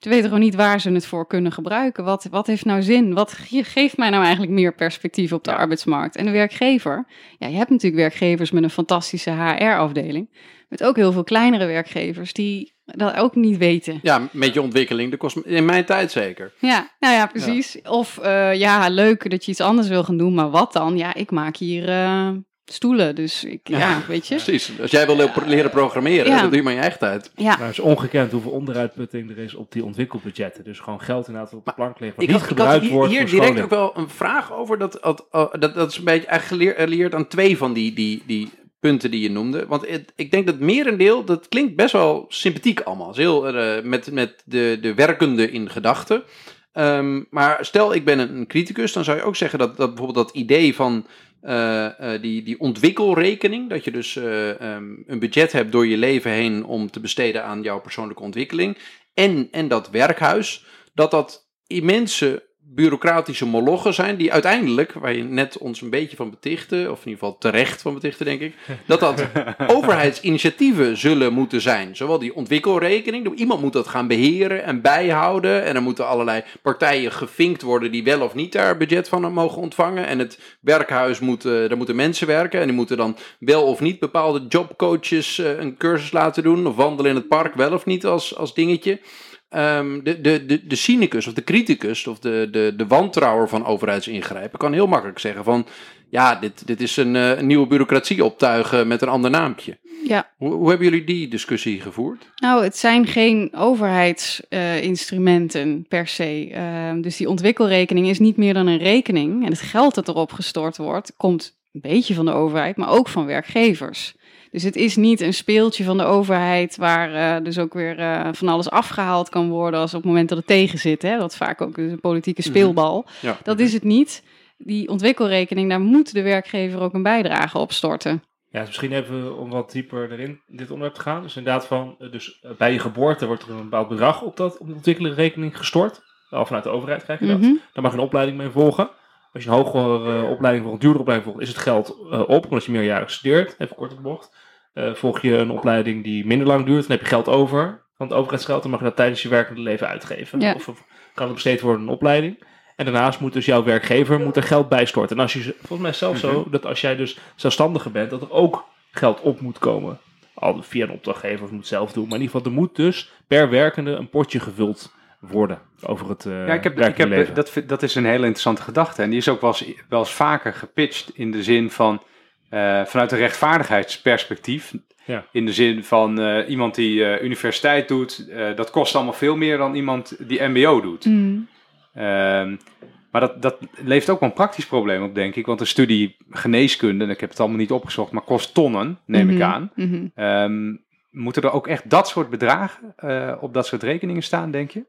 Ze weten gewoon niet waar ze het voor kunnen gebruiken. Wat, wat heeft nou zin? Wat ge- geeft mij nou eigenlijk meer perspectief op de arbeidsmarkt? En de werkgever, ja, je hebt natuurlijk werkgevers met een fantastische HR-afdeling. Met ook heel veel kleinere werkgevers die dat ook niet weten. Ja, met je ontwikkeling. Dat kost in mijn tijd zeker. Ja, nou ja, precies. Of eh, ja, leuk dat je iets anders wil gaan doen, maar wat dan? Ja, ik maak hier eh, stoelen, dus ik, ja, weet je. Precies. Als jij wil le- leren programmeren, Ja. dat doe je maar in je eigen tijd. Ja, Maar het is ongekend hoeveel onderuitputting er is op die ontwikkelbudgetten. Dus gewoon geld inderdaad op de plank liggen. Wat Ik niet had, ik had gebruikt hier, wordt hier direct scholing. ook wel een vraag over. Dat, dat, oh, dat, dat is een beetje eigenlijk geleer- geleerd aan twee van die, die, die punten die je noemde. Want het- ik denk dat merendeel, dat klinkt best wel sympathiek allemaal. Het is heel, eh, met, met de, de werkende in gedachten. Ehm, maar stel ik ben een, een criticus, dan zou je ook zeggen dat, dat bijvoorbeeld dat idee van eh, eh, die, die ontwikkelrekening, dat je dus eh, ehm, een budget hebt door je leven heen om te besteden aan jouw persoonlijke ontwikkeling, en, en dat werkhuis, dat dat immense bureaucratische molochen zijn, die uiteindelijk, waar je net ons een beetje van betichten, of in ieder geval terecht van betichten, denk ik, dat dat overheidsinitiatieven zullen moeten zijn. Zowel die ontwikkelrekening, iemand moet dat gaan beheren en bijhouden, en er moeten allerlei partijen gevinkt worden die wel of niet daar budget van mogen ontvangen, en het werkhuis moet, eh, daar moeten mensen werken, en die moeten dan wel of niet bepaalde jobcoaches eh, een cursus laten doen, of wandelen in het park wel of niet als, als dingetje. Ehm, de, de, de, de cynicus of de criticus of de, de, de wantrouwer van overheidsingrijpen kan heel makkelijk zeggen van ja, dit, dit is een, eh, nieuwe bureaucratie optuigen met een ander naampje. ja. Hoe, hoe hebben jullie die discussie gevoerd? Nou, het zijn geen overheidsinstrumenten per se. Ehm, dus die ontwikkelrekening is niet meer dan een rekening. En het geld dat erop gestort wordt, komt een beetje van de overheid, maar ook van werkgevers. Dus het is niet een speeltje van de overheid waar eh, dus ook weer eh, van alles afgehaald kan worden als op het moment dat het tegen zit. Hè? Dat is vaak ook een politieke speelbal. Ja. Dat is het niet. Die ontwikkelrekening, daar moet de werkgever ook een bijdrage op storten. Ja, dus misschien even om wat dieper erin dit onderwerp te gaan. Dus inderdaad van, eh, dus bij je geboorte wordt er een bepaald bedrag op dat op de ontwikkelingrekening gestort. Al vanuit de overheid krijg je dat. Mhm. Daar mag je een opleiding mee volgen. Als je een hogere eh, opleiding volgt, een duurdere opleiding volgt, is het geld eh, op. Omdat je meerjarig studeert, even kort op de bocht. Eh, volg je een opleiding die minder lang duurt, dan heb je geld over van het overheidsgeld. Dan mag je dat tijdens je werkende leven uitgeven. Ja. Of, of kan het besteed worden aan een opleiding. En daarnaast moet dus jouw werkgever moet er geld bij storten. En als je, volgens mij is het zelfs zo dat als jij dus zelfstandige bent, dat er ook geld op moet komen. Al via een opdrachtgever of moet het zelf doen. Maar in ieder geval, er moet dus per werkende een potje gevuld worden over het eh Ja, ik heb, ik heb, leven. dat, dat is een hele interessante gedachte. En die is ook wel eens, wel eens vaker gepitcht in de zin van... eh, vanuit een rechtvaardigheidsperspectief. Ja. In de zin van eh, iemand die eh, universiteit doet, eh, dat kost allemaal veel meer dan iemand die mbo doet. Mm. Ehm, maar dat, dat levert ook wel een praktisch probleem op, denk ik. Want een studie geneeskunde, en ik heb het allemaal niet opgezocht, maar kost tonnen, neem ik Mhm, aan. mhm. Ehm, moeten er ook echt dat soort bedragen eh, op dat soort rekeningen staan, denk je?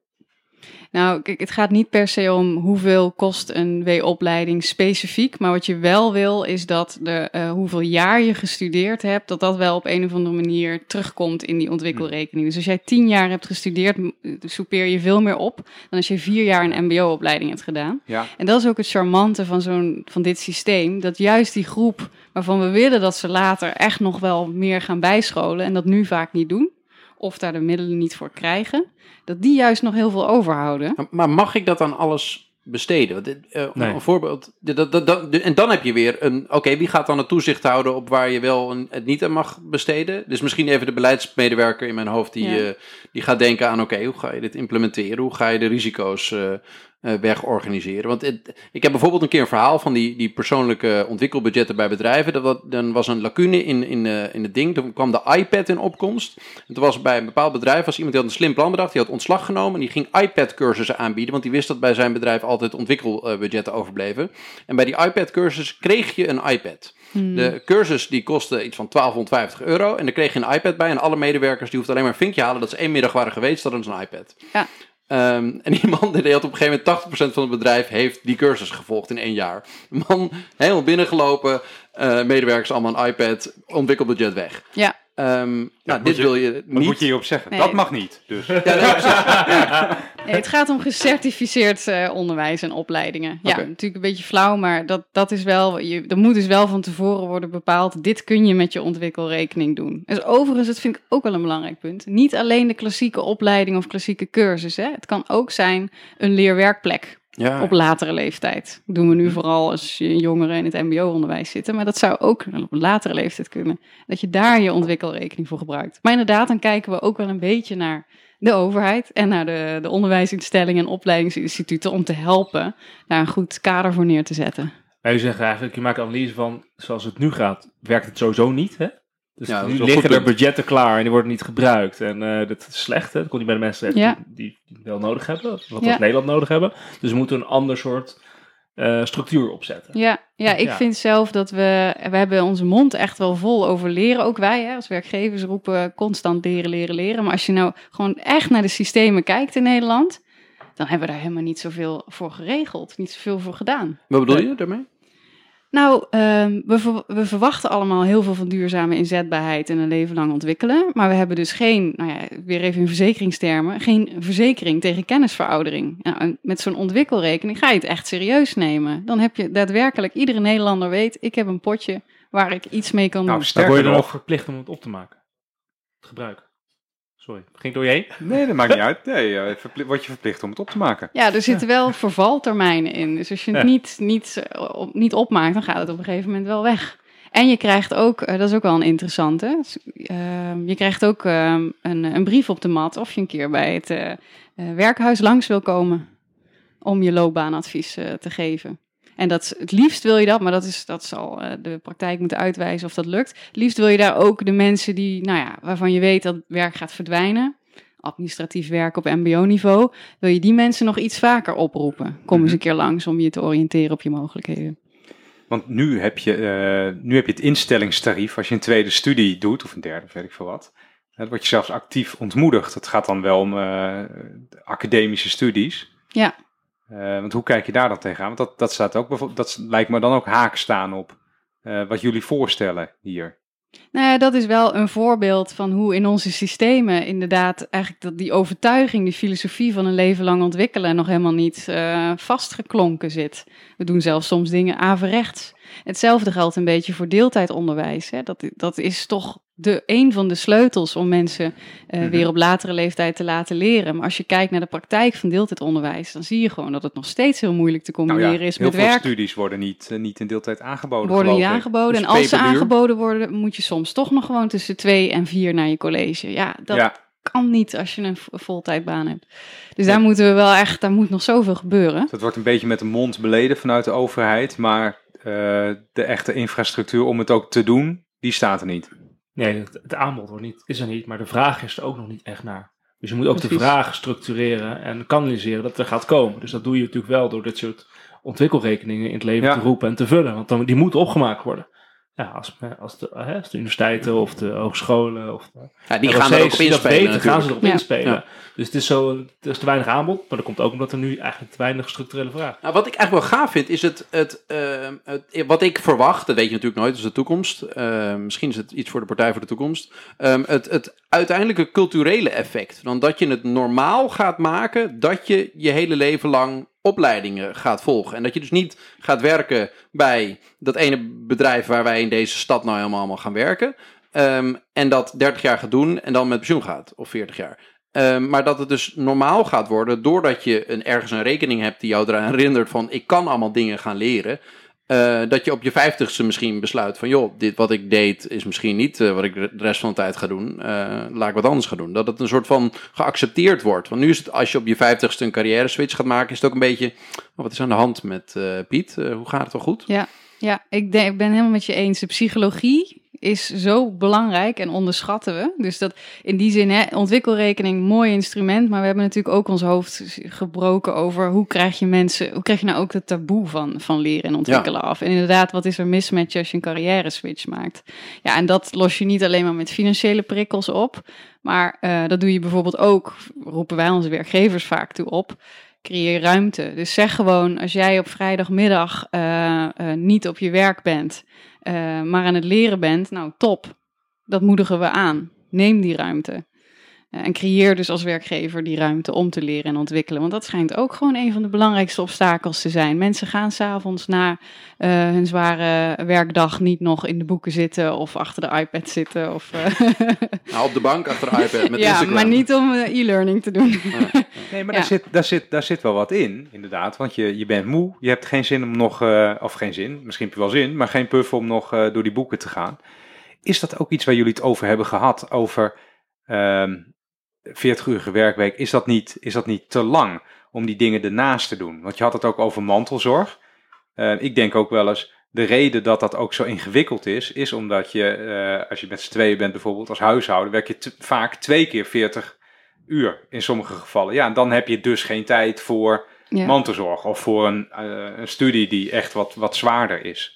Nou, kijk, het gaat niet per se om hoeveel kost een W-opleiding specifiek. Maar wat je wel wil, is dat de, eh, hoeveel jaar je gestudeerd hebt, dat dat wel op een of andere manier terugkomt in die ontwikkelrekening. Dus als jij tien jaar hebt gestudeerd, soupeer je veel meer op dan als je vier jaar een MBO-opleiding hebt gedaan. Ja. En dat is ook het charmante van, zo'n, van dit systeem. Dat juist die groep waarvan we willen dat ze later echt nog wel meer gaan bijscholen. En dat nu vaak niet doen. Of daar de middelen niet voor krijgen. Dat die juist nog heel veel overhouden. Maar mag ik dat dan alles besteden. Eh, Nee. Een voorbeeld. Dat, dat, dat, en dan heb je weer een. Oké, wie gaat dan het toezicht houden op waar je wel een, het niet aan mag besteden? Dus misschien even de beleidsmedewerker in mijn hoofd die, Ja. eh, die gaat denken aan: oké, hoe ga je dit implementeren? Hoe ga je de risico's eh eh, wegorganiseren? Want het- ik heb bijvoorbeeld een keer een verhaal van die, die persoonlijke ontwikkelbudgetten bij bedrijven. Dat, wat- dan was een lacune in, in, eh, in het ding. Toen kwam de iPad in opkomst. En toen was bij een bepaald bedrijf was iemand die had een slim plan bedacht. Die had ontslag genomen en die ging iPad-cursussen aanbieden. Want die wist dat bij zijn bedrijf altijd ontwikkelbudgetten overbleven. En bij die iPad-cursus kreeg je een iPad. Hmm. De cursus die kostte iets van 1250 euro. En daar kreeg je een iPad bij. En alle medewerkers die hoefden alleen maar een vinkje halen dat ze één middag waren geweest. Dat is een iPad. Ja. Ehm, en die man die had op een gegeven moment 80% van het bedrijf heeft die cursus gevolgd in één jaar. De man helemaal binnengelopen, eh, medewerkers allemaal een iPad, ontwikkelbudget weg. Ja. Ehm, nou, moet dit je- wil je Wat niet. moet je hierop zeggen? Nee. Dat mag niet. Dus. Ja. Nee, het gaat om gecertificeerd eh, onderwijs en opleidingen. Ja, natuurlijk een beetje flauw, maar dat, dat is wel, je, er moet dus wel van tevoren worden bepaald, dit kun je met je ontwikkelrekening doen. Dus overigens, dat vind ik ook wel een belangrijk punt. Niet alleen de klassieke opleiding of klassieke cursus. Hè. Het kan ook zijn een leerwerkplek ja. op latere leeftijd. Dat doen we nu vooral als je jongeren in het mbo-onderwijs zitten. Maar dat zou ook op een latere leeftijd kunnen. Dat je daar je ontwikkelrekening voor gebruikt. Maar inderdaad, dan kijken we ook wel een beetje naar de overheid... en naar de, de onderwijsinstellingen en opleidingsinstituten... om te helpen daar een goed kader voor neer te zetten. Maar je zegt eigenlijk, je maakt analyse van, zoals het nu gaat, werkt het sowieso niet, hè? Dus Ja, nu liggen er budgetten klaar en die worden niet gebruikt. En eh, dat is slecht, hè? Dat komt niet bij de mensen terecht Ja. die, die wel nodig hebben, wat we Ja. als Nederland nodig hebben. Dus we moeten een ander soort eh, structuur opzetten. Ja, ja ik Ja. vind zelf dat we... We hebben onze mond echt wel vol over leren. Ook wij hè, als werkgevers roepen constant leren, leren, leren. Maar als je nou gewoon echt naar de systemen kijkt in Nederland... dan hebben we daar helemaal niet zoveel voor geregeld. Niet zoveel voor gedaan. Wat bedoel je daarmee? Nou, ehm, we, ver- we verwachten allemaal heel veel van duurzame inzetbaarheid en een leven lang ontwikkelen. Maar we hebben dus geen, nou ja, weer even in verzekeringstermen, geen verzekering tegen kennisveroudering. Nou, met zo'n ontwikkelrekening ga je het echt serieus nemen. Dan heb je daadwerkelijk, iedere Nederlander weet, ik heb een potje waar ik iets mee kan Nou, doen. Maar word je dan ook nog. verplicht om het op te maken? Het gebruik. Sorry, ging door je heen? Nee, dat maakt niet uit. Nee, eh, word je verplicht om het op te maken. Ja, er zitten wel vervaltermijnen in. Dus als je het Ja. niet, niet, eh, op, niet opmaakt, dan gaat het op een gegeven moment wel weg. En je krijgt ook, eh, dat is ook wel een interessante, ehm, je krijgt ook ehm, een, een brief op de mat of je een keer bij het werkhuis langs wil komen om je loopbaanadvies te geven. En dat, het liefst wil je dat, maar dat, is, dat zal eh, de praktijk moeten uitwijzen of dat lukt. Het liefst wil je daar ook de mensen die, nou ja, waarvan je weet dat werk gaat verdwijnen, administratief werk op mbo-niveau, wil je die mensen nog iets vaker oproepen. Kom eens Mhm. een keer langs om je te oriënteren op je mogelijkheden. Want nu heb, je, eh, nu heb je het instellingstarief. Als je een tweede studie doet, of een derde, of weet ik veel wat. Dan word je zelfs actief ontmoedigd. Het gaat dan wel om eh, academische studies. Ja. Eh, want hoe kijk je daar dan tegenaan? Want dat, dat, staat ook bijvoorbeeld, dat lijkt me dan ook haak staan op eh, wat jullie voorstellen hier. Nou dat is wel een voorbeeld van hoe in onze systemen inderdaad eigenlijk dat die overtuiging, die filosofie van een leven lang ontwikkelen nog helemaal niet eh, vastgeklonken zit. We doen zelfs soms dingen averechts. Hetzelfde geldt een beetje voor deeltijdonderwijs. Hè. Dat, dat is toch de, een van de sleutels om mensen eh, Mhm. weer op latere leeftijd te laten leren. Maar als je kijkt naar de praktijk van deeltijdonderwijs, dan zie je gewoon dat het nog steeds heel moeilijk te Nou combineren ja, is heel met veel werk. studies worden niet, eh, niet in deeltijd aangeboden. worden niet aangeboden. Dus en als ze aangeboden worden, moet je soms toch nog gewoon tussen twee en vier naar je college. Ja, dat Ja, kan niet als je een voltijdbaan hebt. Dus daar moeten we wel echt, daar moet nog zoveel gebeuren. dat wordt een beetje met de mond beleden vanuit de overheid. Maar eh, de echte infrastructuur om het ook te doen, die staat er niet. Nee, het, het aanbod wordt niet, is er niet, maar de vraag is er ook nog niet echt naar. Dus je moet ook de vraag structureren en kanaliseren dat er gaat komen. Dus dat doe je natuurlijk wel door dit soort ontwikkelrekeningen in het leven Ja. te roepen en te vullen. Want dan, die moeten opgemaakt worden. Ja, als, als, de, hè, als de universiteiten of de hogescholen of de Ja, die gaan er ook op dat inspelen weten, gaan ze erop Ja. inspelen. Ja. Dus het is, zo, er is te weinig aanbod, maar dat komt ook omdat er nu eigenlijk te weinig structurele vraag is. Nou, wat ik eigenlijk wel gaaf vind, is het, het, ehm, het- wat ik verwacht, dat weet je natuurlijk nooit, dat is de toekomst. Ehm, misschien is het iets voor de Partij voor de Toekomst. Ehm, het, het uiteindelijke culturele effect. Dan dat je het normaal gaat maken dat je je hele leven lang opleidingen gaat volgen. En dat je dus niet gaat werken bij dat ene bedrijf waar wij in deze stad nou helemaal allemaal gaan werken. Ehm, en dat 30 jaar gaat doen en dan met pensioen gaat, of 40 jaar. Ehm, maar dat het dus normaal gaat worden doordat je een, ergens een rekening hebt die jou eraan herinnert van ik kan allemaal dingen gaan leren. Eh, dat je op je vijftigste misschien besluit van joh, dit wat ik deed is misschien niet eh, wat ik de rest van de tijd ga doen. Eh, laat ik wat anders gaan doen. Dat het een soort van geaccepteerd wordt. Want nu is het als je op je vijftigste een carrière switch gaat maken, is het ook een beetje, oh, wat is aan de hand met Piet? hoe gaat het wel goed? Ja, ja ik, denk, ik ben helemaal met je eens. De psychologie is zo belangrijk en onderschatten we. Dus dat in die zin, hè, ontwikkelrekening, mooi instrument. Maar we hebben natuurlijk ook ons hoofd gebroken over hoe krijg je mensen, hoe krijg je nou ook het taboe van, van leren en ontwikkelen af. En inderdaad, wat is er mismatch als je een carrière switch maakt? Ja, en dat los je niet alleen maar met financiële prikkels op. Maar uh, dat doe je bijvoorbeeld ook, roepen wij onze werkgevers vaak toe op creëer ruimte. Dus zeg gewoon, als jij op vrijdagmiddag uh, uh, niet op je werk bent, uh, maar aan het leren bent, nou top. Dat moedigen we aan. Neem die ruimte. Uh, en creëer dus als werkgever die ruimte om te leren en ontwikkelen. Want dat schijnt ook gewoon een van de belangrijkste obstakels te zijn. Mensen gaan s'avonds na uh, hun zware werkdag niet nog in de boeken zitten of achter de iPad zitten. Of, nou, op de bank achter de iPad met Ja, Instagram. maar niet om e-learning te doen. Nee, maar Ja. daar, zit, daar, zit, daar zit wel wat in, inderdaad. Want je, je bent moe, je hebt geen zin om nog, eh, of geen zin, misschien heb je wel zin, maar geen puff om nog eh, door die boeken te gaan. Is dat ook iets waar jullie het over hebben gehad, over ehm 40-urige werkweek? Is dat, niet, is dat niet te lang om die dingen ernaast te doen? Want je had het ook over mantelzorg. Eh, ik denk ook wel eens, de reden dat dat ook zo ingewikkeld is, is omdat je, eh, als je met z'n tweeën bent bijvoorbeeld als huishouden, werk je vaak twee keer 40 uur in sommige gevallen. Ja, en dan heb je dus geen tijd voor Ja. mantelzorg of voor een, eh, een studie die echt wat, wat zwaarder is.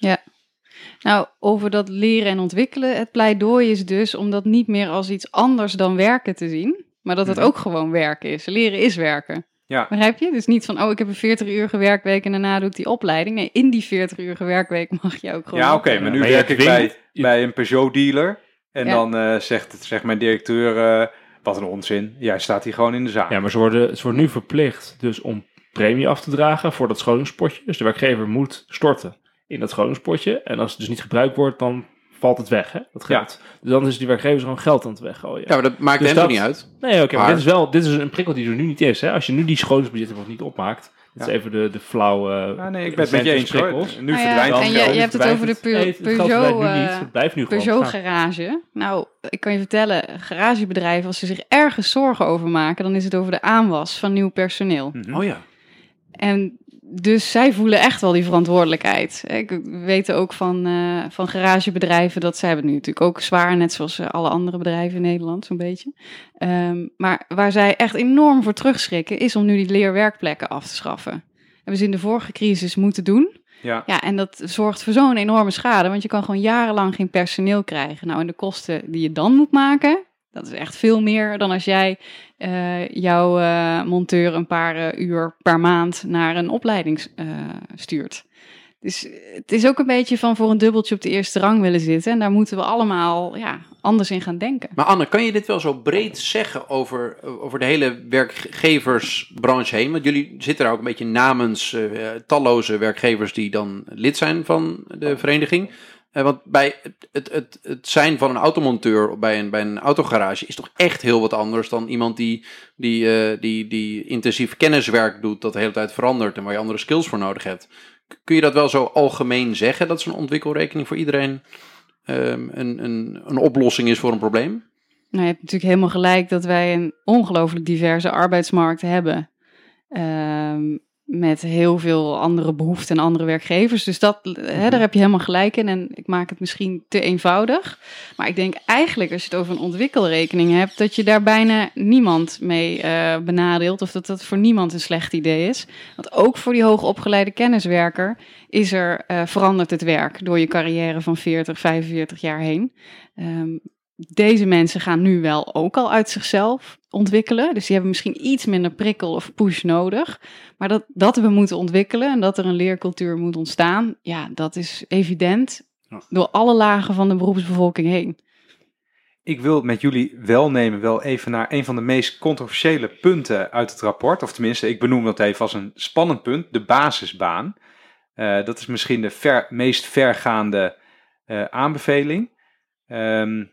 Nou, over dat leren en ontwikkelen. Het pleidooi is dus om dat niet meer als iets anders dan werken te zien. Maar dat het Mhm. ook gewoon werken is. Leren is werken. Ja. Begrijp je? Dus niet van, oh, ik heb een 40-uurige werkweek en daarna doe ik die opleiding. Nee, in die 40-urige werkweek mag je ook gewoon... Ja, oké, maar nu Maar werk ik bij, bij een Peugeot-dealer. En Ja. dan eh, zegt, zegt mijn directeur, eh, wat een onzin. Jij staat hier gewoon in de zaak. Ja, maar ze worden, ze worden nu verplicht dus om premie af te dragen voor dat schoningspotje. Dus de werkgever moet storten in dat schoningspotje. En als het dus niet gebruikt wordt, dan valt het weg, hè, dat geld. Dus dan is die werkgever gewoon geld aan het weggooien. Ja, maar dat maakt Dus hem dat- toch niet uit. Nee, oké, maar, Maar- dit is wel dit is een prikkel die er nu niet is. Hè? Als je nu die schoningsbudget bijvoorbeeld niet opmaakt, dat Ja. is even de, de flauwe... Ja, nee, ik ben het met je eens hoor. Nu ja, verdwijnt en je- je hebt het over de Peu- Nee, het geld verdwijnt Peugeot, nu niet. eh, Het blijft nu gewoon Peugeot garage. Nou, ik kan je vertellen, garagebedrijven, als ze zich ergens zorgen over maken, dan is het over de aanwas van nieuw personeel. Mhm. Oh ja. En dus zij voelen echt wel die verantwoordelijkheid. Ik we weten ook van, eh, van garagebedrijven dat zij hebben het nu natuurlijk ook zwaar, net zoals eh, alle andere bedrijven in Nederland, zo'n beetje. Ehm, maar waar zij echt enorm voor terugschrikken, is om nu die leerwerkplekken af te schaffen. Hebben ze in de vorige crisis moeten doen. Ja. Ja, en dat zorgt voor zo'n enorme schade, want je kan gewoon jarenlang geen personeel krijgen. Nou, en de kosten die je dan moet maken, dat is echt veel meer dan als jij eh, jouw eh, monteur een paar eh, uur per maand naar een opleiding stuurt. Dus het is ook een beetje van voor een dubbeltje op de eerste rang willen zitten. En daar moeten we allemaal ja, anders in gaan denken. Maar Anne, kan je dit wel zo breed zeggen over, over de hele werkgeversbranche heen? Want jullie zitten daar ook een beetje namens talloze werkgevers die dan lid zijn van de vereniging. Eh, want bij het, het, het, zijn van een automonteur bij een, bij een autogarage is toch echt heel wat anders dan iemand die, die, eh, die, die intensief kenniswerk doet, dat de hele tijd verandert en waar je andere skills voor nodig hebt. Kun je dat wel zo algemeen zeggen, dat zo'n ontwikkelrekening voor iedereen ehm, een, een, een oplossing is voor een probleem? Nou, je hebt natuurlijk helemaal gelijk dat wij een ongelooflijk diverse arbeidsmarkt hebben. Ehm, met heel veel andere behoeften en andere werkgevers. Dus dat, hè, daar heb je helemaal gelijk in. En ik maak het misschien te eenvoudig. Maar ik denk eigenlijk, als je het over een ontwikkelrekening hebt, dat je daar bijna niemand mee eh, benadeelt. Of dat dat voor niemand een slecht idee is. Want ook voor die hoogopgeleide kenniswerker is er eh, veranderd het werk door je carrière van 40, 45 jaar heen. Ehm, deze mensen gaan nu wel ook al uit zichzelf ontwikkelen. Dus die hebben misschien iets minder prikkel of push nodig. Maar dat, dat we moeten ontwikkelen en dat er een leercultuur moet ontstaan, ja, dat is evident door alle lagen van de beroepsbevolking heen. Ik wil met jullie wel nemen wel even naar een van de meest controversiële punten uit het rapport. Of tenminste, ik benoem dat even als een spannend punt, de basisbaan. Eh, dat is misschien de ver- meest vergaande eh, aanbeveling. Ehm,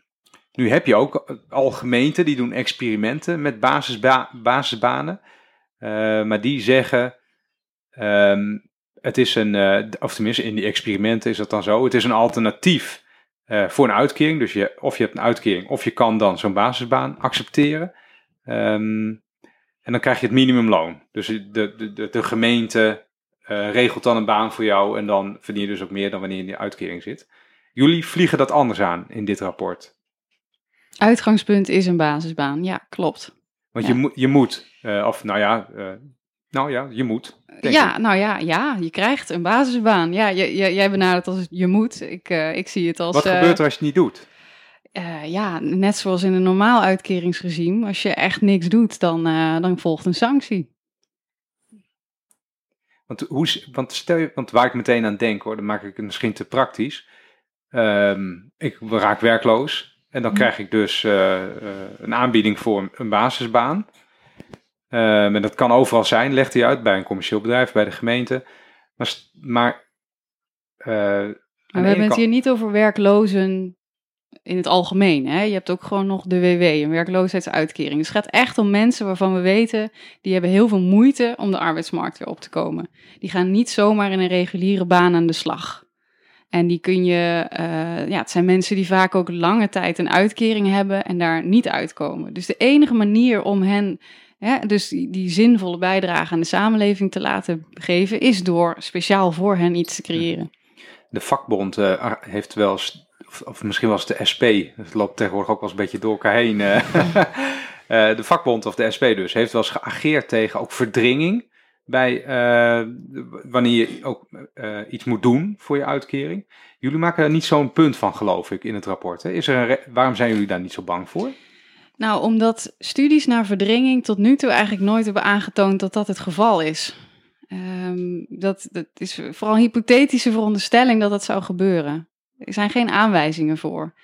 nu heb je ook al gemeenten die doen experimenten met basisba basisbanen. Uh, maar die zeggen, um, het is een, uh, of tenminste in die experimenten is dat dan zo, het is een alternatief uh, voor een uitkering. Dus je, of je hebt een uitkering of je kan dan zo'n basisbaan accepteren. Um, en dan krijg je het minimumloon. Dus de, de, de, de gemeente regelt dan een baan voor jou en dan verdien je dus ook meer dan wanneer je in die uitkering zit. Jullie vliegen dat anders aan in dit rapport. Uitgangspunt is een basisbaan, ja, klopt. Want Ja. je, moet, je moet, uh, of nou ja, uh, nou ja, je moet. Ja, ik. nou ja, ja, je krijgt een basisbaan. Ja, je, je, jij benadert als je moet. Ik, uh, ik zie het als. Wat gebeurt er als je het niet doet? Uh, ja, net zoals in een normaal uitkeringsregime. Als je echt niks doet, dan, uh, dan volgt een sanctie. Want, hoe, want, stel je, want waar ik meteen aan denk hoor, dan maak ik het misschien te praktisch. Um, ik raak werkloos en dan krijg ik dus uh, een aanbieding voor een, basisbaan. Um, en dat kan overal zijn, legt hij uit, bij een commercieel bedrijf, bij de gemeente. Maar, maar, uh, maar we hebben het hier niet over werklozen in het algemeen. Hè? Je hebt ook gewoon nog de WW, een werkloosheidsuitkering. Dus het gaat echt om mensen waarvan we weten, die hebben heel veel moeite om de arbeidsmarkt weer op te komen. Die gaan niet zomaar in een reguliere baan aan de slag. En die kun je, uh, ja, het zijn mensen die vaak ook lange tijd een uitkering hebben en daar niet uitkomen. Dus de enige manier om hen, hè, dus die, die zinvolle bijdrage aan de samenleving te laten geven, is door speciaal voor hen iets te creëren. De vakbond uh, heeft wel eens, of, of, misschien was het de SP, het loopt tegenwoordig ook wel eens een beetje door elkaar heen. Uh, de vakbond of de SP dus, heeft wel eens geageerd tegen ook verdringing bij uh, wanneer je ook uh, iets moet doen voor je uitkering. Jullie maken daar niet zo'n punt van, geloof ik, in het rapport. Hè? Is er een waarom zijn jullie daar niet zo bang voor? Nou, omdat studies naar verdringing tot nu toe eigenlijk nooit hebben aangetoond dat dat het geval is. Um, dat, dat is vooral een hypothetische veronderstelling dat dat zou gebeuren. Er zijn geen aanwijzingen voor.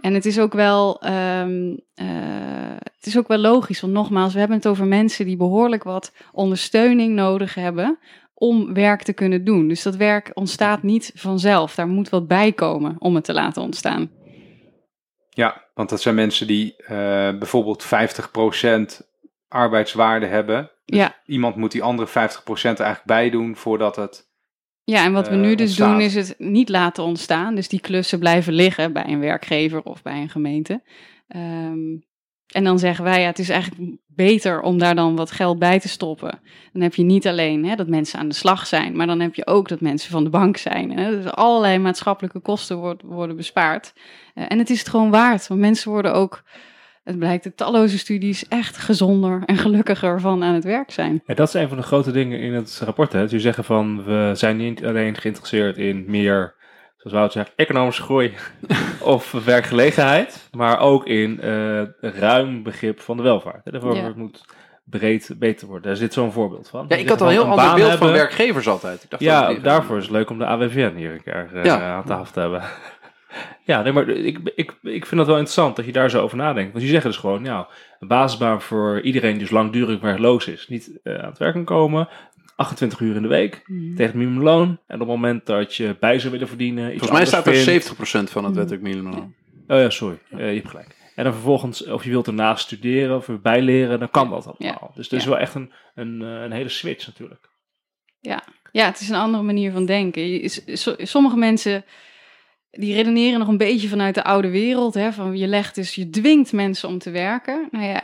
En het is ook wel, um, uh, het is ook wel logisch, want nogmaals, we hebben het over mensen die behoorlijk wat ondersteuning nodig hebben om werk te kunnen doen. Dus dat werk ontstaat niet vanzelf. Daar moet wat bij komen om het te laten ontstaan. Ja, want dat zijn mensen die uh, bijvoorbeeld 50% arbeidswaarde hebben. Dus ja. Iemand moet die andere 50% eigenlijk bijdoen voordat het. Ja, en wat we uh, nu dus ontstaat. doen is het niet laten ontstaan. Dus die klussen blijven liggen bij een werkgever of bij een gemeente. Um, en dan zeggen wij, ja, het is eigenlijk beter om daar dan wat geld bij te stoppen. Dan heb je niet alleen hè, dat mensen aan de slag zijn, maar dan heb je ook dat mensen van de bank zijn. Hè? Dus allerlei maatschappelijke kosten worden, bespaard. Uh, en het is het gewoon waard, want mensen worden ook, het blijkt uit talloze studies, echt gezonder en gelukkiger van aan het werk zijn. Ja, dat is een van de grote dingen in het rapport. Hè? Dus je zeggen van, we zijn niet alleen geïnteresseerd in meer zoals Wout zegt, economische groei of werkgelegenheid, maar ook in uh, ruim begrip van de welvaart. Daarvoor Ja. het moet breed beter worden. Daar zit zo'n voorbeeld van. Ja, ik had al een heel ander beeld van werkgevers altijd. Ik dacht dat Ja, het daarvoor is het leuk om de AWVN hier een keer uh, Ja. aan tafel te hebben. ja, nee, maar ik, ik, ik vind het wel interessant dat je daar zo over nadenkt. Want je zegt dus gewoon, nou, een basisbaan voor iedereen die dus langdurig werkloos is, niet uh, aan het werk kan komen, 28 uur in de week, Mhm. tegen het minimumloon. En op het moment dat je bij zou willen verdienen, iets Volgens mij staat er vindt- 70% van het wettelijk minimumloon. Oh ja, sorry. Eh, je hebt gelijk. En dan vervolgens, of je wilt ernaast studeren of erbij leren, dan kan dat allemaal. Dus het is Ja. wel echt een, een, eh, een hele switch natuurlijk. Ja, het is een andere manier van denken. Je- is- so- sommige mensen die redeneren nog een beetje vanuit de oude wereld. Hè, van je legt dus, je dwingt mensen om te werken. Nou ja,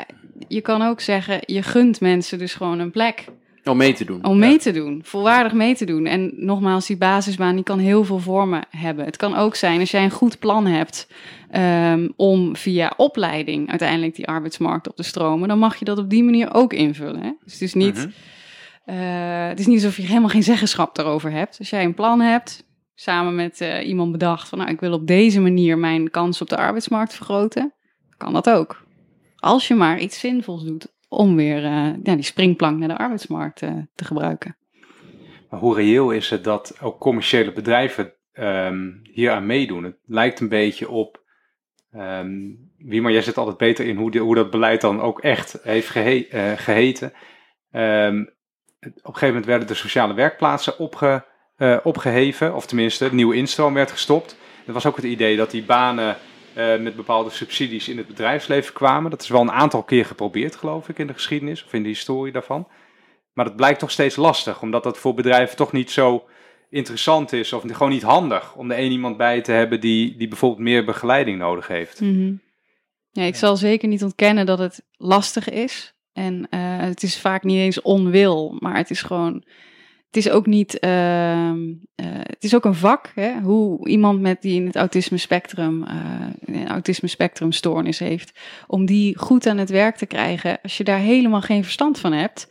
je kan ook zeggen, je gunt mensen dus gewoon een plek Om mee te doen. om mee te doen, volwaardig mee te doen. En nogmaals, die basisbaan die kan heel veel vormen hebben. Het kan ook zijn als jij een goed plan hebt ehm, om via opleiding uiteindelijk die arbeidsmarkt op te stromen, dan mag je dat op die manier ook invullen. Hè? Dus het is niet, Mhm. eh, het is niet alsof je helemaal geen zeggenschap daarover hebt. Als jij een plan hebt, samen met eh, iemand bedacht van, nou, ik wil op deze manier mijn kans op de arbeidsmarkt vergroten, kan dat ook. Als je maar iets zinvols doet om weer eh, die springplank naar de arbeidsmarkt eh, te gebruiken. Maar hoe reëel is het dat ook commerciële bedrijven ehm hier aan meedoen? Het lijkt een beetje op. ehm wie, maar jij zit altijd beter in hoe, de, hoe dat beleid dan ook echt heeft eh, geheten. Ehm, op een gegeven moment werden de sociale werkplaatsen opge, eh, opgeheven, of tenminste, nieuwe instroom werd gestopt. Er was ook het idee dat die banen eh, met bepaalde subsidies in het bedrijfsleven kwamen. Dat is wel een aantal keer geprobeerd, geloof ik, in de geschiedenis of in de historie daarvan. Maar dat blijkt toch steeds lastig, omdat dat voor bedrijven toch niet zo interessant is of gewoon niet handig om er één iemand bij te hebben die, die bijvoorbeeld meer begeleiding nodig heeft. Mhm. Ja, ik zal zeker niet ontkennen dat het lastig is. En eh, het is vaak niet eens onwil, maar het is gewoon. Het is ook niet. ehm, eh, het is ook een vak. Hè? Hoe iemand met die in het autisme spectrum. eh, een autisme spectrum stoornis heeft. Om die goed aan het werk te krijgen. Als je daar helemaal geen verstand van hebt.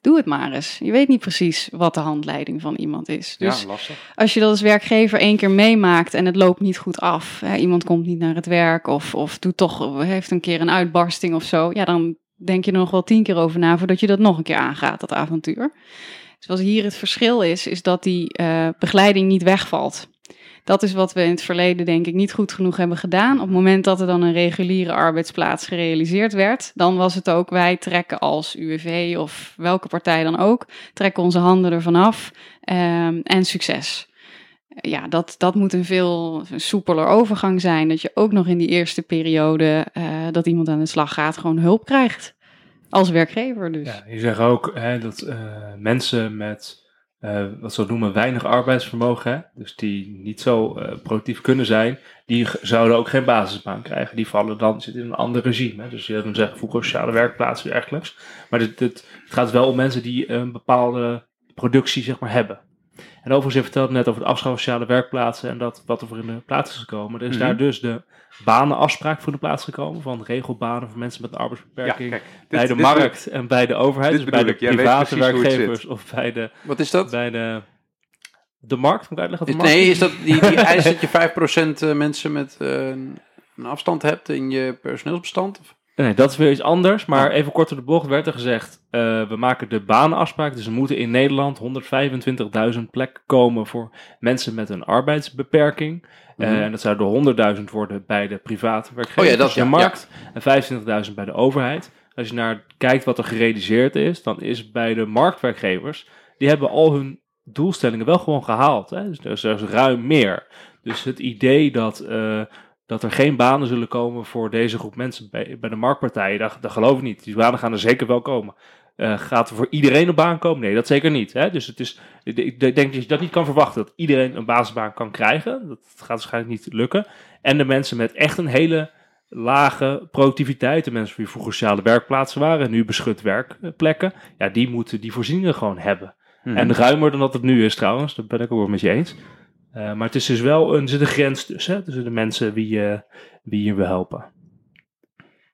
Doe het maar eens. Je weet niet precies wat de handleiding van iemand is. Dus ja, lastig. als je dat als werkgever één keer meemaakt en het loopt niet goed af, hè, iemand komt niet naar het werk of, of doet toch, heeft een keer een uitbarsting of zo, ja, dan denk je er nog wel tien keer over na voordat je dat nog een keer aangaat, dat avontuur. Dus wat hier het verschil is, is dat die eh, begeleiding niet wegvalt. Dat is wat we in het verleden denk ik niet goed genoeg hebben gedaan. Op het moment dat er dan een reguliere arbeidsplaats gerealiseerd werd, dan was het ook wij trekken als UWV of welke partij dan ook, trekken onze handen ervan af ehm, en succes. Ja, dat, dat moet een veel soepeler overgang zijn. Dat je ook nog in die eerste periode eh, dat iemand aan de slag gaat, gewoon hulp krijgt. Als werkgever dus. Ja, je zegt ook hè, dat eh, mensen met eh, wat ze noemen weinig arbeidsvermogen, hè, dus die niet zo eh, productief kunnen zijn, die zouden ook geen basisbaan krijgen. Die vallen dan zitten in een ander regime. Hè. Dus je dan zeggen vroeger sociale werkplaatsen en dergelijks. Maar dit, dit, het gaat wel om mensen die een bepaalde productie zeg maar, hebben. En overigens, je vertelde net over het afschaffen van sociale werkplaatsen en dat wat er voor in de plaats is gekomen. Er is Mhm. daar dus de banenafspraak voor in de plaats gekomen van regelbanen voor mensen met een Ja, arbeidsbeperking bij de markt en bij de overheid. Dus bij de private werkgevers of bij de, Wat is dat? bij de, de markt. Moet ik uitleggen wat de Nee, markt is dat die, die eis dat je 5% eh, mensen met eh, een afstand hebt in je personeelsbestand? Of? Nee, dat is weer iets anders. Maar Oh. even kort door de bocht werd er gezegd: eh, we maken de banenafspraak. Dus er moeten in Nederland 125.000 plekken komen voor mensen met een arbeidsbeperking. Eh, Mhm. en dat zouden er 100.000 worden bij de private werkgevers, Oh ja, dat is- de ja, markt. En 25.000 bij de overheid. Als je naar kijkt wat er gerealiseerd is, dan is bij de marktwerkgevers, die hebben al hun doelstellingen wel gewoon gehaald. Hè? Dus er is, er is ruim meer. Dus het idee dat, eh, dat er geen banen zullen komen voor deze groep mensen bij, bij de marktpartijen, dat, dat geloof ik niet. Die banen gaan er zeker wel komen. Eh, gaat er voor iedereen een baan komen? Nee, dat zeker niet. Hè? Dus het is, ik denk dat je dat niet kan verwachten, dat iedereen een basisbaan kan krijgen. Dat gaat waarschijnlijk niet lukken. En de mensen met echt een hele lage productiviteit, de mensen die vroeger sociale werkplaatsen waren en nu beschut werkplekken, ja, die moeten die voorzieningen gewoon hebben. Mhm. En ruimer dan dat het nu is trouwens, dat ben ik ook wel met je eens. Eh, maar het is dus wel een, er zit een grens tussen, hè, tussen de mensen wie, je wie je wil helpen.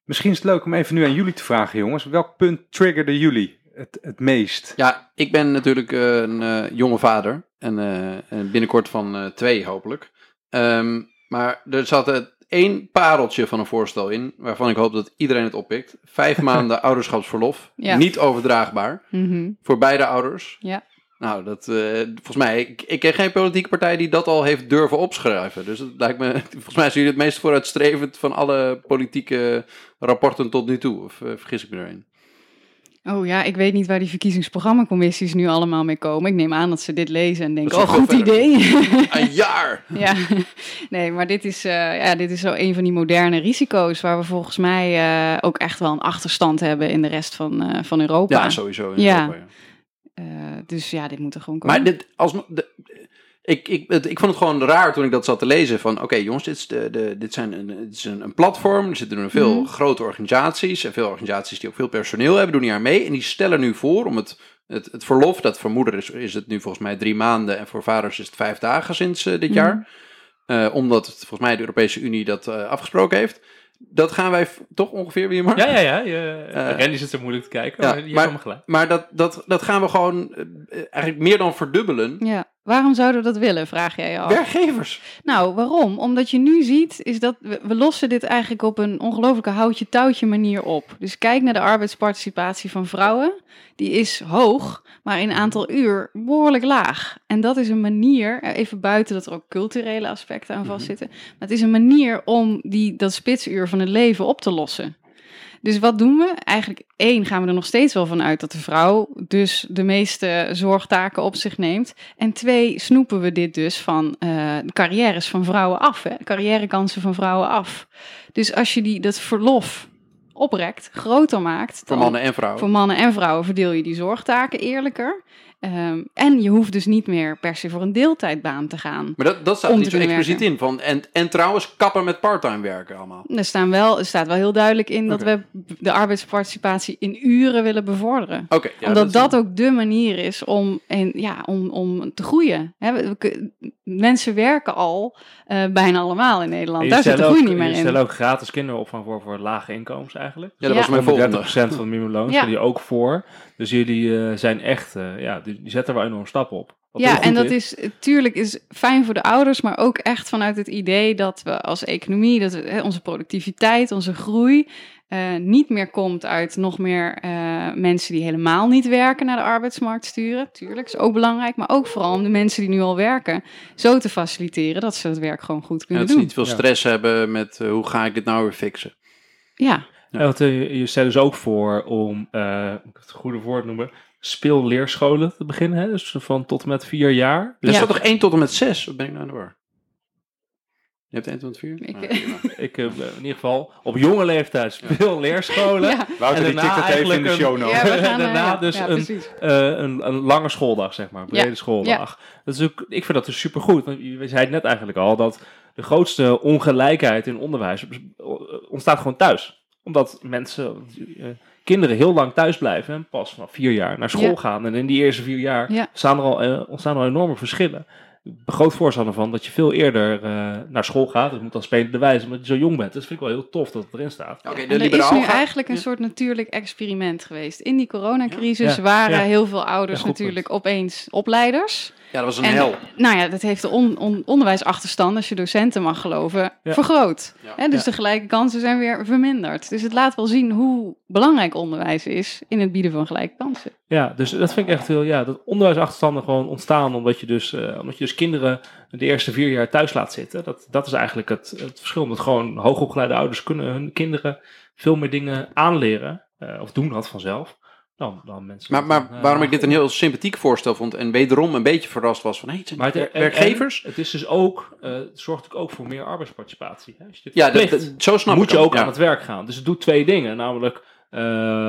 Misschien is het leuk om even nu aan jullie te vragen, jongens. Welk punt triggerde jullie het, het meest? Ja, ik ben natuurlijk eh, een eh, jonge vader. En, eh, en binnenkort van eh, twee, hopelijk. Ehm, maar er zat eh, één pareltje van een voorstel in. Waarvan ik hoop dat iedereen het oppikt. Vijf maanden ouderschapsverlof. Ja. Niet overdraagbaar. Mhm. Voor beide ouders. Ja. Nou, dat, eh, volgens mij, ik, ik ken geen politieke partij die dat al heeft durven opschrijven. Dus het lijkt me, volgens mij zijn jullie het meest vooruitstrevend van alle politieke rapporten tot nu toe. Of eh, vergis ik me erin? Oh ja, ik weet niet waar die verkiezingsprogrammacommissies nu allemaal mee komen. Ik neem aan dat ze dit lezen en denken, oh goed idee. Een jaar! ja, nee, maar dit is, eh, ja, dit is zo een van die moderne risico's waar we volgens mij ook echt wel een achterstand hebben in de rest van, van Europa. Ja, sowieso. in Ja. Europa, ja. Eh, dus ja, dit moet er gewoon komen. Maar dit, als, de, ik, ik, het, ik vond het gewoon raar toen ik dat zat te lezen. Van oké jongens, dit is, de, de, dit zijn een, dit is een, een platform. Er zitten er veel Mhm. grote organisaties. En veel organisaties die ook veel personeel hebben, doen hier aan mee. En die stellen nu voor om het, het, het verlof. Dat voor moeder is, is het nu volgens mij drie maanden. En voor vaders is het vijf dagen sinds eh, dit Mhm. jaar. Eh, omdat het, volgens mij de Europese Unie dat afgesproken heeft. Dat gaan wij toch ongeveer weer maar. Ja, ja, ja. Je, Eh, Randy zit er moeilijk te kijken, ja, maar je maar- gelijk. Maar dat, dat, dat gaan we gewoon eh, eigenlijk meer dan verdubbelen. Ja, waarom zouden we dat willen, vraag jij je af. Werkgevers. Nou, waarom? Omdat je nu ziet, is dat we, we lossen dit eigenlijk op een ongelooflijke houtje-touwtje manier op. Dus kijk naar de arbeidsparticipatie van vrouwen. Die is hoog, maar in aantal uur behoorlijk laag. En dat is een manier, eh, even buiten dat er ook culturele aspecten aan Mhm. vastzitten. Maar het is een manier om die, dat spitsuur van het leven op te lossen. Dus wat doen we? Eigenlijk één gaan we er nog steeds wel van uit dat de vrouw dus de meeste zorgtaken op zich neemt. En twee snoepen we dit dus van uh, carrières van vrouwen af, hè? carrièrekansen van vrouwen af. Dus als je die, dat verlof oprekt, groter maakt. Voor mannen en vrouwen. Voor mannen en vrouwen verdeel je die zorgtaken eerlijker. Um, en je hoeft dus niet meer per se voor een deeltijdbaan te gaan. Maar dat, dat staat niet zo expliciet in. Van, en, en trouwens, kappen met parttime werken allemaal. Er, staan wel, er staat wel heel duidelijk in dat we de arbeidsparticipatie in uren willen bevorderen. Okay, ja, Omdat dat, dat ook de manier is om, en, ja, om, om te groeien. He, mensen werken al uh, bijna allemaal in Nederland. Daar zit de groei niet meer in. Je stelt ook gratis kinderopvang voor voor lage inkomens eigenlijk. Ja, dat was mijn volgende. 30% van het minimumloon ja. die ook voor. Dus jullie uh, zijn echt, uh, ja, die, zetten wel enorm stap op. Ja, en dat is. natuurlijk is fijn voor de ouders, maar ook echt vanuit het idee dat we als economie, dat we, onze productiviteit, onze groei, uh, niet meer komt uit nog meer uh, mensen die helemaal niet werken naar de arbeidsmarkt sturen. Tuurlijk, is ook belangrijk, maar ook vooral om de mensen die nu al werken zo te faciliteren dat ze het werk gewoon goed kunnen ja, dat doen. Dat ze niet veel stress hebben met uh, hoe ga ik dit nou weer fixen. Ja. Ja. want je stelt dus ook voor om, ik het goede woord noemen, speelleerscholen te beginnen. Hè? Dus van tot en met vier jaar. Dus er staat toch één tot en met zes? Wat ben ik nou aan de war? Je hebt 1 tot 4? Ik, ah, ik uh, in ieder geval op jonge leeftijd speelleerscholen. Ja. Wouter, en daarna die even in de show nog. Ja, daarna dus ja, een, uh, een, een, lange schooldag, zeg maar. Een brede schooldag. Dat is ook, ik vind dat dus supergoed. Want je zei het net eigenlijk al, dat de grootste ongelijkheid in onderwijs ontstaat gewoon thuis. Omdat mensen... Uh, kinderen heel lang thuis blijven en pas vanaf vier jaar naar school gaan. En in die eerste vier jaar ja. staan er al, uh, ontstaan er al enorme verschillen. Ik ben groot voorstander van dat je veel eerder uh, naar school gaat. Dat moet dan spelende wijze, omdat je zo jong bent. Dus vind ik wel heel tof dat het erin staat. Okay, de er is nu gaat... eigenlijk een ja. soort natuurlijk experiment geweest. In die coronacrisis ja. waren heel veel ouders natuurlijk punt. opeens opleiders. Ja, dat was een en, hel. Nou ja, dat heeft de on, on, onderwijsachterstand, als je docenten mag geloven, ja. vergroot. Ja. He, dus ja. de gelijke kansen zijn weer verminderd. Dus het laat wel zien hoe belangrijk onderwijs is in het bieden van gelijke kansen. Ja, dus dat vind ik echt heel, ja, dat onderwijsachterstanden gewoon ontstaan omdat je dus, uh, omdat je dus kinderen de eerste vier jaar thuis laat zitten. Dat, dat is eigenlijk het, het verschil. Omdat gewoon hoogopgeleide ouders kunnen hun kinderen veel meer dingen aanleren, uh, of doen dat vanzelf dan, dan mensen. Maar, maar dan, waarom ik dit een heel sympathiek voorstel vond en wederom een beetje verrast was van, hé, hey, het zijn werkgevers. En, het is dus ook, het zorgt ook voor meer arbeidsparticipatie. Hè? Als je ja, dat, dat, zo snap moet ik je ook ja. aan het werk gaan. Dus het doet twee dingen, namelijk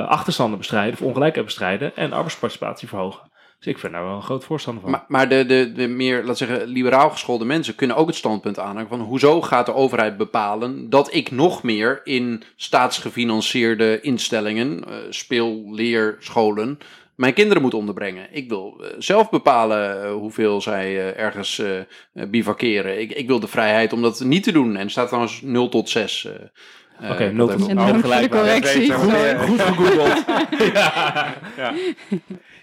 achterstanden bestrijden of ongelijkheid bestrijden en arbeidsparticipatie verhogen. Dus ik vind daar wel een groot voorstander van. Maar, maar de, de, de meer, laat zeggen, liberaal geschoolde mensen kunnen ook het standpunt aanhangen van hoezo gaat de overheid bepalen dat ik nog meer in staatsgefinancierde instellingen, uh, speelleerscholen, mijn kinderen moet onderbrengen. Ik wil uh, zelf bepalen uh, hoeveel zij uh, ergens bivakeren. Ik, ik wil de vrijheid om dat niet te doen. En staat trouwens 0 tot 6. Oké, okay, 0 tot 6. Oh, correctie. Goed, goed gegoogeld. ja. ja.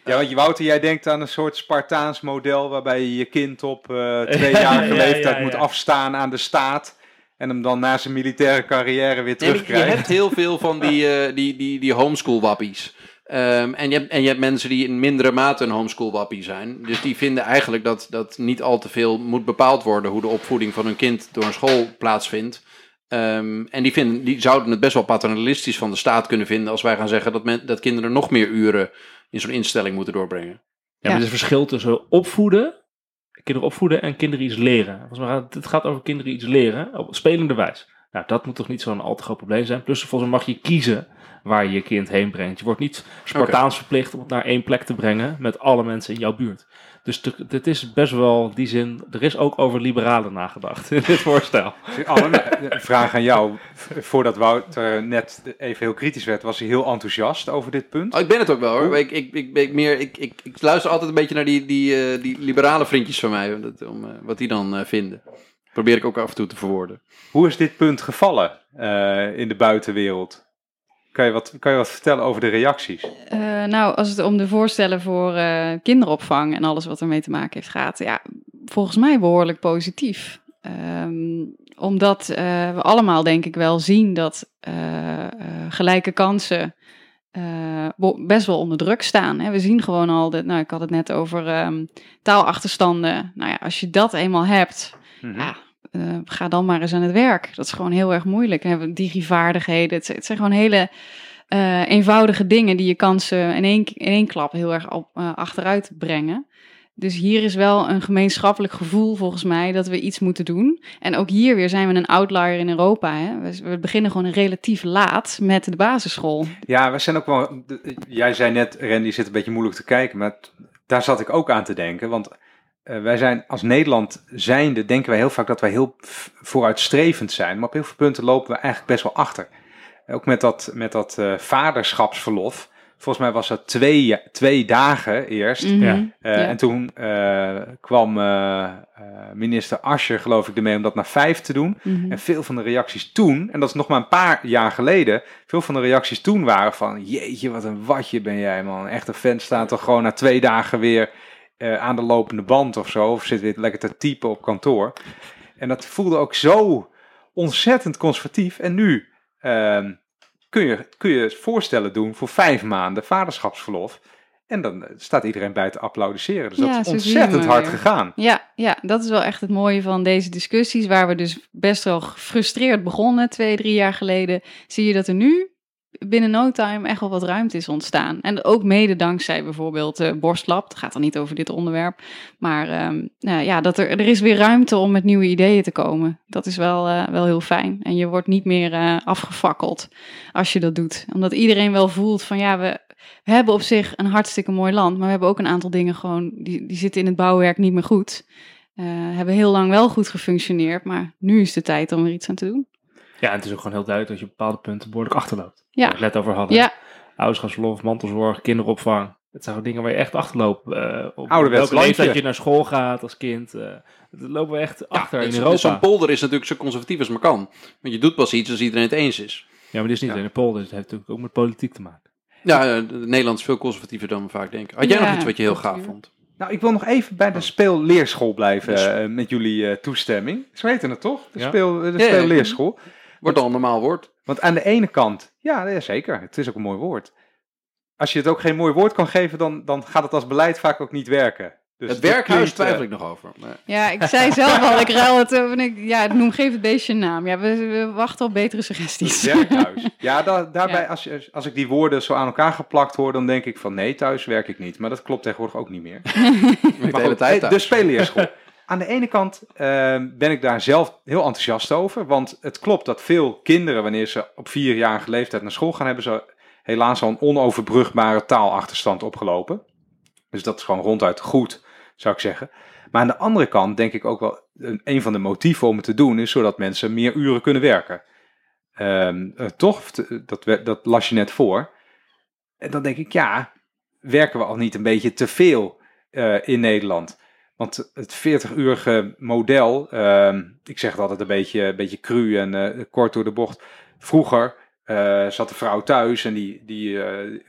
Ja, want Wouter, jij denkt aan een soort Spartaans model waarbij je je kind op uh, tweejarige ja, leeftijd ja, ja, moet afstaan aan de staat. En hem dan na zijn militaire carrière weer terugkrijgt. Je hebt heel veel van die, uh, die, die, die homeschool wappies. Um, en, je hebt, en je hebt mensen die in mindere mate een homeschool wappie zijn. Dus die vinden eigenlijk dat, dat niet al te veel moet bepaald worden hoe de opvoeding van hun kind door een school plaatsvindt. Um, en die, vinden, die zouden het best wel paternalistisch van de staat kunnen vinden als wij gaan zeggen dat, men, dat kinderen nog meer uren in zo'n instelling moeten doorbrengen. Ja, ja. maar er is een verschil tussen opvoeden, kinderen opvoeden en kinderen iets leren. Het gaat over kinderen iets leren op spelende wijze. Nou, dat moet toch niet zo'n al te groot probleem zijn. Plus, volgens mij mag je kiezen waar je je kind heen brengt. Je wordt niet Spartaans okay. verplicht om het naar één plek te brengen met alle mensen in jouw buurt. Dus het is best wel die zin. Er is ook over liberalen nagedacht in dit voorstel. Anne, een vraag aan jou. Voordat Wouter net even heel kritisch werd, was hij heel enthousiast over dit punt. Oh, ik ben het ook wel hoor. Ik, ik, ik, ik, meer, ik, ik, ik luister altijd een beetje naar die, die, uh, die liberale vriendjes van mij. Om, uh, wat die dan uh, vinden. Probeer ik ook af en toe te verwoorden. Hoe is dit punt gevallen in de buitenwereld? Kan je, wat, kan je wat vertellen over de reacties? Uh, nou, als het om de voorstellen voor uh, kinderopvang en alles wat ermee te maken heeft gaat, ja, volgens mij behoorlijk positief. Um, omdat uh, we allemaal denk ik wel zien dat gelijke kansen best wel onder druk staan. Hè. We zien gewoon al, dat, nou ik had het net over um, taalachterstanden. Nou ja, als je dat eenmaal hebt, mm -hmm. ja, eh, ga dan maar eens aan het werk. Dat is gewoon heel erg moeilijk. We hebben digivaardigheden. Het, het zijn gewoon hele eh, eenvoudige dingen die je kansen in één, in één klap heel erg op, eh, achteruit brengen. Dus hier is wel een gemeenschappelijk gevoel volgens mij dat we iets moeten doen. En ook hier weer zijn we een outlier in Europa. Hè? We, beginnen gewoon relatief laat met de basisschool. Ja, we zijn ook wel. Jij zei net, Randy zit een beetje moeilijk te kijken, maar daar zat ik ook aan te denken. Want wij zijn als Nederland zijnde, denken wij heel vaak dat wij heel vooruitstrevend zijn. Maar op heel veel punten lopen we eigenlijk best wel achter. Ook met dat, met dat uh, vaderschapsverlof. Volgens mij was dat twee, twee dagen eerst. Mhm. Ja. Uh, Ja. En toen uh, kwam uh, minister Ascher, geloof ik, ermee om dat naar vijf te doen. Mhm. En veel van de reacties toen, en dat is nog maar een paar jaar geleden, veel van de reacties toen waren van, jeetje, wat een watje ben jij man. Echt een fan staat toch gewoon na twee dagen weer uh, aan de lopende band of zo, of zit weer lekker te typen op kantoor. En dat voelde ook zo ontzettend conservatief. En nu uh, kun, je, kun je voorstellen doen voor vijf maanden vaderschapsverlof. En dan staat iedereen bij te applaudisseren. Dus Ja, dat is ontzettend hard weer. gegaan. Ja, ja, dat is wel echt het mooie van deze discussies, waar we dus best wel gefrustreerd begonnen twee, drie jaar geleden. Zie je dat er nu binnen no time echt wel wat ruimte is ontstaan. En ook mede dankzij bijvoorbeeld uh, Borstlab. Het gaat dan niet over dit onderwerp. Maar um, nou ja, dat er, er is weer ruimte om met nieuwe ideeën te komen. Dat is wel, uh, wel heel fijn. En je wordt niet meer uh, afgefakkeld als je dat doet. Omdat iedereen wel voelt van ja, we, hebben op zich een hartstikke mooi land. Maar we hebben ook een aantal dingen gewoon, die, die zitten in het bouwwerk niet meer goed. Hebben heel lang wel goed gefunctioneerd. Maar nu is de tijd om er iets aan te doen. Ja, en het is ook gewoon heel duidelijk dat je op bepaalde punten behoorlijk achterloopt. Ja. Waar we het net over hadden. Ja, Ouderschapsverlof, mantelzorg, kinderopvang. Het zijn gewoon dingen waar je echt achterloopt. Uh, op Ouderwets welke leeftijd landje. je naar school gaat als kind. Uh, dat lopen we echt achter in Europa. Zo'n polder is natuurlijk zo conservatief als maar kan. Want je doet pas iets als iedereen het eens is. Ja, maar dit is niet Ja. alleen een polder. Het heeft natuurlijk ook met politiek te maken. Ja, uh, Nederland is veel conservatiever dan we vaak denken. Had jij Ja, nog iets wat je heel gaaf vond? Nou, ik wil nog even bij de speelleerschool blijven Dus- uh, met jullie uh, toestemming. Ze weten het toch? De, Ja. speel, de Ja, ja. speelleerschool. Wordt al een normaal woord. Want aan de ene kant, ja, ja, zeker, het is ook een mooi woord. Als je het ook geen mooi woord kan geven, dan, dan gaat het als beleid vaak ook niet werken. Dus het werkhuis klinkt, twijfel eh, ik nog over. Maar... ja, ik zei zelf al, ik ruil het. uh, ik, ja, noem, geef het beestje een naam. Ja, we, we wachten op betere suggesties. Het werkhuis. Ja, da, daarbij, Ja. Als, je, als ik die woorden zo aan elkaar geplakt hoor, dan denk ik van nee, thuis werk ik niet. Maar dat klopt tegenwoordig ook niet meer. De hele goed, tijd eh, thuis. de speelleerschool. Aan de ene kant eh, ben ik daar zelf heel enthousiast over. Want het klopt dat veel kinderen, wanneer ze op vierjarige leeftijd naar school gaan, hebben ze helaas al een onoverbrugbare taalachterstand opgelopen. Dus dat is gewoon ronduit goed, zou ik zeggen. Maar aan de andere kant denk ik ook wel, een, van de motieven om het te doen is zodat mensen meer uren kunnen werken. Ehm, eh, toch, dat, we- dat las je net voor. En dan denk ik, ja, werken we al niet een beetje te veel eh, in Nederland? Want het 40-urige model, ehm, ik zeg het altijd een beetje, een beetje cru en eh, kort door de bocht. Vroeger eh, zat de vrouw thuis en die, die, eh,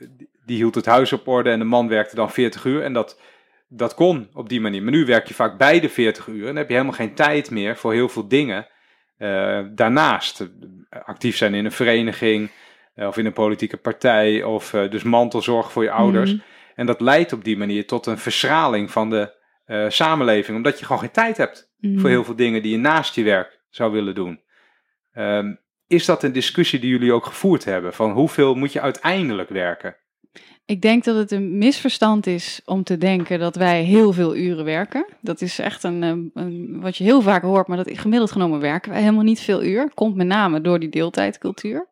die, hield het huis op orde en de man werkte dan 40 uur. En dat, dat kon op die manier. Maar nu werk je vaak bij de 40 uur en heb je helemaal geen tijd meer voor heel veel dingen. daarnaast, actief zijn in een vereniging of in een politieke partij of dus mantelzorg voor je ouders. Mhm. En dat leidt op die manier tot een verschraling van de eh, samenleving, omdat je gewoon geen tijd hebt Mhm. voor heel veel dingen die je naast je werk zou willen doen. Ehm, is dat een discussie die jullie ook gevoerd hebben? Van hoeveel moet je uiteindelijk werken? Ik denk dat het een misverstand is om te denken dat wij heel veel uren werken. Dat is echt een, eh, een- wat je heel vaak hoort, maar dat gemiddeld genomen werken wij helemaal niet veel uur. Komt met name door die deeltijdcultuur.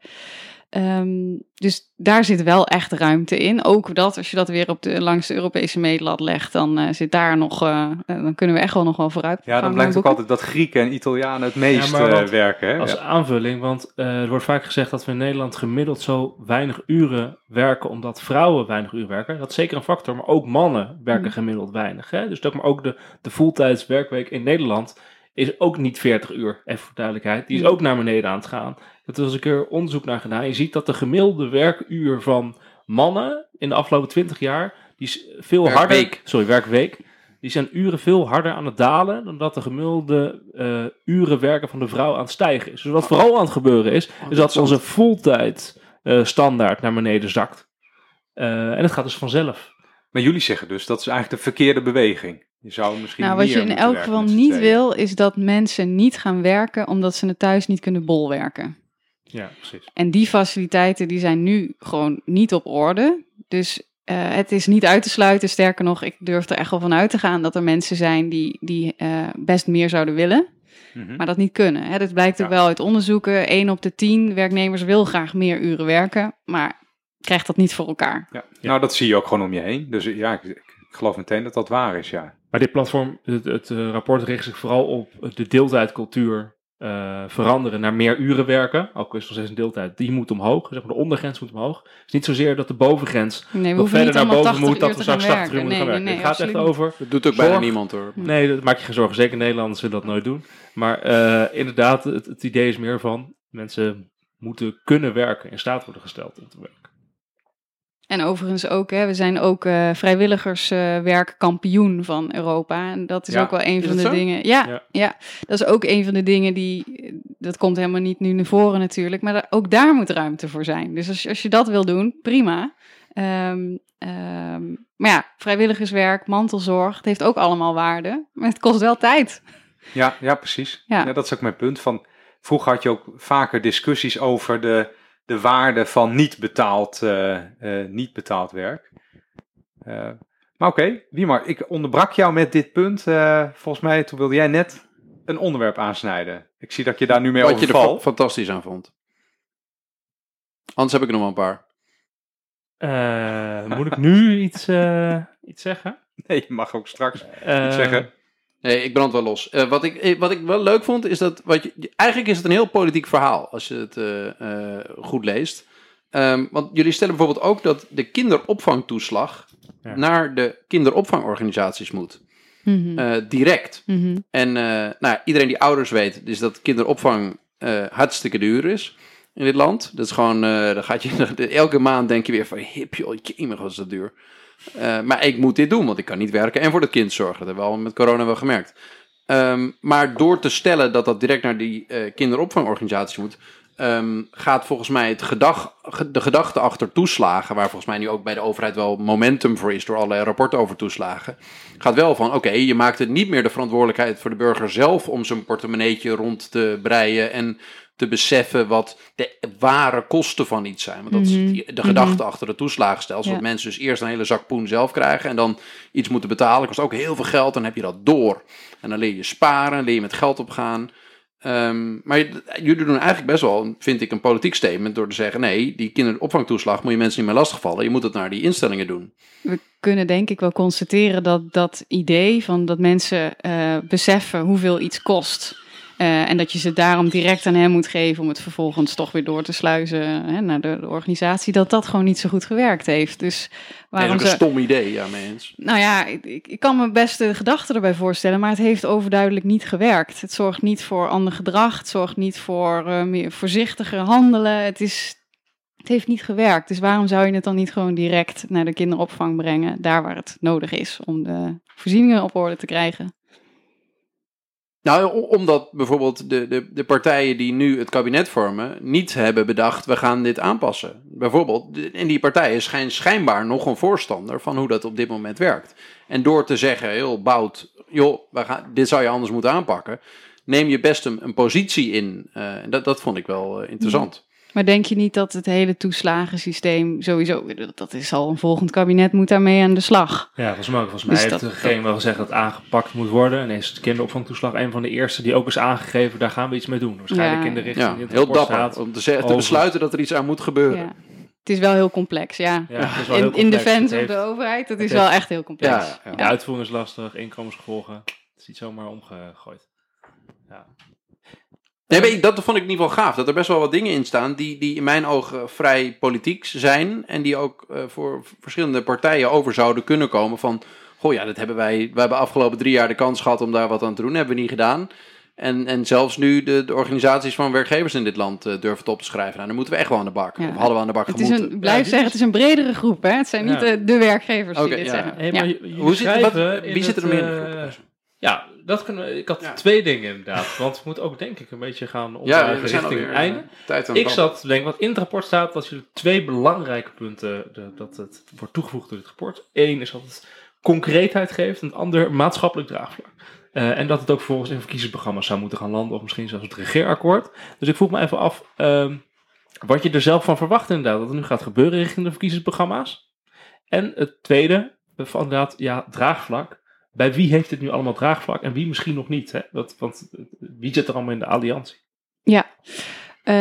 Ehm, dus daar zit wel echt ruimte in. Ook dat, als je dat weer op de, langs de Europese meetlat legt, dan eh, zit daar nog, eh, eh, dan kunnen we echt wel nog wel vooruit. Ja, dan blijkt ook altijd dat Grieken en Italianen het meest Ja, eh, werken. Hè? Als Ja. aanvulling, want eh, er wordt vaak gezegd dat we in Nederland gemiddeld zo weinig uren werken, omdat vrouwen weinig uren werken. Dat is zeker een factor, maar ook mannen werken Mhm. gemiddeld weinig. Hè? Dus dat, maar ook de, de fulltijds werkweek in Nederland is ook niet 40 uur, even voor duidelijkheid. Die is Mhm. ook naar beneden aan het gaan. Dat was een keer onderzoek naar gedaan. Je ziet dat de gemiddelde werkuur van mannen in de afgelopen 20 jaar, die is veel harder... Sorry, werkweek. Die zijn uren veel harder aan het dalen dan dat de gemiddelde eh, uren werken van de vrouw aan het stijgen is. Dus wat vooral aan het gebeuren is, is dat onze fulltime eh, standaard naar beneden zakt. Eh, en het gaat dus vanzelf. Maar jullie zeggen dus dat is eigenlijk de verkeerde beweging. Je zou misschien Nou, wat je in elk geval niet wil, is dat mensen niet gaan werken omdat ze het thuis niet kunnen bolwerken. Ja, precies. En die faciliteiten die zijn nu gewoon niet op orde. Dus eh, het is niet uit te sluiten. Sterker nog, ik durf er echt wel van uit te gaan dat er mensen zijn die, die eh, best meer zouden willen, Mhm. maar dat niet kunnen. Hè. Dat blijkt ook wel uit onderzoeken. 1 op de 10 werknemers wil graag meer uren werken, maar krijgt dat niet voor elkaar. Ja. Nou, dat zie je ook gewoon om je heen. Dus ja, ik, ik geloof meteen dat dat waar is, ja. Maar dit platform, het, het eh, rapport richt zich vooral op de deeltijdcultuur eh, veranderen naar meer uren werken. Ook is nog steeds een deeltijd, die moet omhoog. Zeg maar, de ondergrens moet omhoog. Het is niet zozeer dat de bovengrens Nee, we nog verder niet naar boven 80 moet, dat we straks 80 uur moeten Nee, gaan nee, werken. nee, het gaat echt over Dat doet ook bijna Zorg- niemand hoor. Nee, dat maak je geen zorgen. Zeker Nederlanders zullen dat nooit doen. Maar eh, inderdaad, het, het idee is meer van mensen moeten kunnen werken, in staat worden gesteld om te werken. En overigens ook, hè, we zijn ook eh vrijwilligerswerkkampioen van Europa. En dat is Ja, ook wel een van de zo? dingen. Ja, Ja. ja. dat is ook een van de dingen die. Dat komt helemaal niet nu naar voren natuurlijk. Maar ook daar moet ruimte voor zijn. Dus als, je- als je dat wil doen, prima. Ehm, ehm, maar ja, vrijwilligerswerk, mantelzorg, het heeft ook allemaal waarde. Maar het kost wel tijd. Ja, ja precies. Ja. Ja. dat is ook mijn punt. Van, vroeger had je ook vaker discussies over de, de waarde van niet betaald, eh, eh, niet betaald werk. Eh, maar oké, Wiemar, ik onderbrak jou met dit punt. eh, volgens mij, toen wilde jij net een onderwerp aansnijden. Ik zie dat je daar nu mee Wat je er fantastisch aan vond. Anders heb ik er nog wel een paar. Eh, moet ik nu iets, eh, iets zeggen? Nee, je mag ook straks iets zeggen. Nee, ik brand wel los. Eh, wat, ik, eh, wat ik wel leuk vond, is dat... Wat je, eigenlijk is het een heel politiek verhaal, als je het eh, goed leest. Ehm, want jullie stellen bijvoorbeeld ook dat de kinderopvangtoeslag... Ja. naar de kinderopvangorganisaties moet. Mhm. Eh, direct. Mhm. En eh, nou, iedereen die ouders weet, is dat kinderopvang eh, hartstikke duur is in dit land. Dat is gewoon, eh, dan gaat je, elke maand denk je weer van, hip joh, jemig, wat is dat duur. Eh, maar ik moet dit doen, want ik kan niet werken en voor het kind zorgen. Dat hebben we al met corona wel gemerkt. Ehm, maar door te stellen dat dat direct naar die eh, kinderopvangorganisatie moet, ehm, gaat volgens mij het gedag, ge- de gedachte achter toeslagen, waar volgens mij nu ook bij de overheid wel momentum voor is door allerlei rapporten over toeslagen, gaat wel van, oké, je maakt het niet meer de verantwoordelijkheid voor de burger zelf om zijn portemonneetje rond te breien en te beseffen wat de ware kosten van iets zijn. Want dat is Mhm. de gedachte achter het toeslagenstelsel. Ja. Dat mensen dus eerst een hele zak poen zelf krijgen en dan iets moeten betalen. kost ook heel veel geld, dan heb je dat door. En dan leer je sparen, leer je met geld opgaan. Ehm, maar jullie doen eigenlijk best wel, vind ik, een politiek statement door te zeggen: nee, die kinderopvangtoeslag moet je mensen niet meer lastigvallen. Je moet het naar die instellingen doen. we kunnen denk ik wel constateren dat dat idee van dat mensen eh, beseffen hoeveel iets kost. Eh, en dat je ze daarom direct aan hem moet geven om het vervolgens toch weer door te sluizen hè, naar de, de organisatie, dat dat gewoon niet zo goed gewerkt heeft. Dus Dat is waarom een ze. stom idee, ja, mee eens. Nou ja, ik, ik kan me best de gedachten erbij voorstellen, maar het heeft overduidelijk niet gewerkt. Het zorgt niet voor ander gedrag, het zorgt niet voor eh, meer voorzichtiger handelen. Het, is, het heeft niet gewerkt. Dus waarom zou je het dan niet gewoon direct naar de kinderopvang brengen, daar waar het nodig is om de voorzieningen op orde te krijgen? Nou, omdat bijvoorbeeld de, de, de partijen die nu het kabinet vormen niet hebben bedacht, we gaan dit aanpassen. Bijvoorbeeld, en die partijen zijn schijnbaar nog een voorstander van hoe dat op dit moment werkt. En door te zeggen, heel bout, joh, gaan, dit zou je anders moeten aanpakken, neem je best een, een positie in. En dat, dat vond ik wel eh, interessant. Maar denk je niet dat het hele toeslagensysteem sowieso, dat is al een volgend kabinet moet daarmee aan de slag? Ja, volgens mij, volgens mij Dus heeft dat- degene wel gezegd dat het aangepakt moet worden. En is de kinderopvangtoeslag een van de eerste die ook is aangegeven. Daar gaan we iets mee doen. Waarschijnlijk Ja. in de richting Ja, in het heel dapper staat. om te, zeggen, te over- besluiten dat er iets aan moet gebeuren. Ja. Het is wel heel complex, ja. Het heel In, in complex. defense Het van heeft- de overheid, dat het is wel heeft- echt heel complex. Ja, ja. De uitvoering is lastig, inkomensgevolgen. Het is niet zomaar omgegooid. Nee, dat vond ik in ieder geval gaaf. Dat er best wel wat dingen in staan die, die in mijn ogen vrij politiek zijn. En die ook eh, voor verschillende partijen over zouden kunnen komen. Van, goh ja, dat hebben wij... We hebben afgelopen drie jaar de kans gehad om daar wat aan te doen. hebben we niet gedaan. En, en zelfs nu de, de organisaties van werkgevers in dit land eh, durven het op te schrijven. Nou, dan moeten we echt wel aan de bak. Ja. Of hadden we aan de bak Het is gemoeten. een, blijf Ja, zeggen, het is een bredere groep. Hè? Het zijn niet Ja. de, de werkgevers die dit ja. zeggen. Hey, maar Hoe zit, wat, wie zit er meer in de eh, groep? Ja, dat kunnen we, ik had Ja. twee dingen inderdaad. Want we moeten ook denk ik een beetje gaan Ja, we zijn richting het einde. eh, tijd aan het Ik zat te denken, wat in het rapport staat, dat jullie twee belangrijke punten, de, dat het wordt toegevoegd door dit rapport. Eén is dat het concreetheid geeft, een ander maatschappelijk draagvlak. Eh, en dat het ook volgens in verkiezingsprogramma's zou moeten gaan landen, of misschien zelfs het regeerakkoord. Dus ik vroeg me even af ehm, wat je er zelf van verwacht inderdaad, dat er nu gaat gebeuren richting de verkiezingsprogramma's. En het tweede, eh, van inderdaad, ja, draagvlak. Bij wie heeft dit nu allemaal draagvlak en wie misschien nog niet? Hè? Dat, want eh, wie zit er allemaal in de alliantie? Ja. Uh,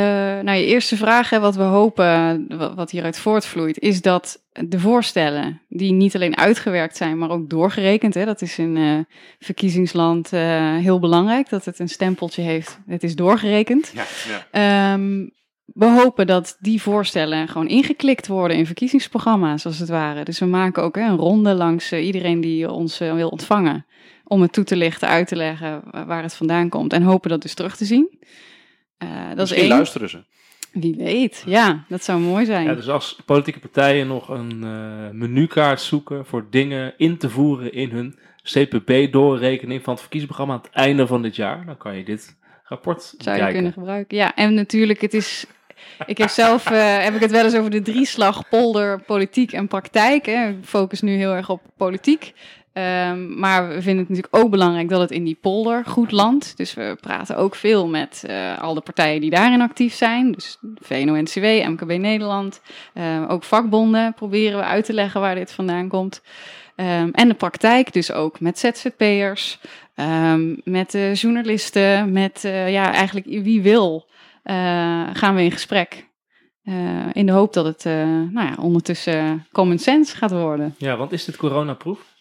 nou, je eerste vraag, hè, wat we hopen, wat hieruit voortvloeit, is dat de voorstellen die niet alleen uitgewerkt zijn, maar ook doorgerekend, hè, dat is in uh, verkiezingsland uh, heel belangrijk, dat het een stempeltje heeft, het is doorgerekend. Ja, ja. Um, we hopen dat die voorstellen gewoon ingeklikt worden in verkiezingsprogramma's, als het ware. Dus we maken ook hè, een ronde langs iedereen die ons wil ontvangen, om het toe te lichten, uit te leggen waar het vandaan komt en hopen dat dus terug te zien. Uh, dat Misschien is luisteren ze. Wie weet, ja, dat zou mooi zijn. Ja, dus als politieke partijen nog een uh, menukaart zoeken voor dingen in te voeren in hun CPB-doorrekening van het verkiezingsprogramma aan het einde van dit jaar, dan kan je dit rapport Zou je kunnen gebruiken, ja. En natuurlijk, het is ik heb zelf uh, heb ik het wel eens over de drieslag polder, politiek en praktijk. Hè. Ik focus nu heel erg op politiek. Um, maar we vinden het natuurlijk ook belangrijk dat het in die polder goed landt. Dus we praten ook veel met uh, al de partijen die daarin actief zijn. Dus VNO-NCW, MKB Nederland. Uh, ook vakbonden proberen we uit te leggen waar dit vandaan komt. Um, en de praktijk, dus ook met ZZP'ers, met uh, journalisten, met uh, ja, eigenlijk wie wil, gaan we in gesprek. in de hoop dat het nou ja, ondertussen common sense gaat worden. Ja, want is dit coronaproof?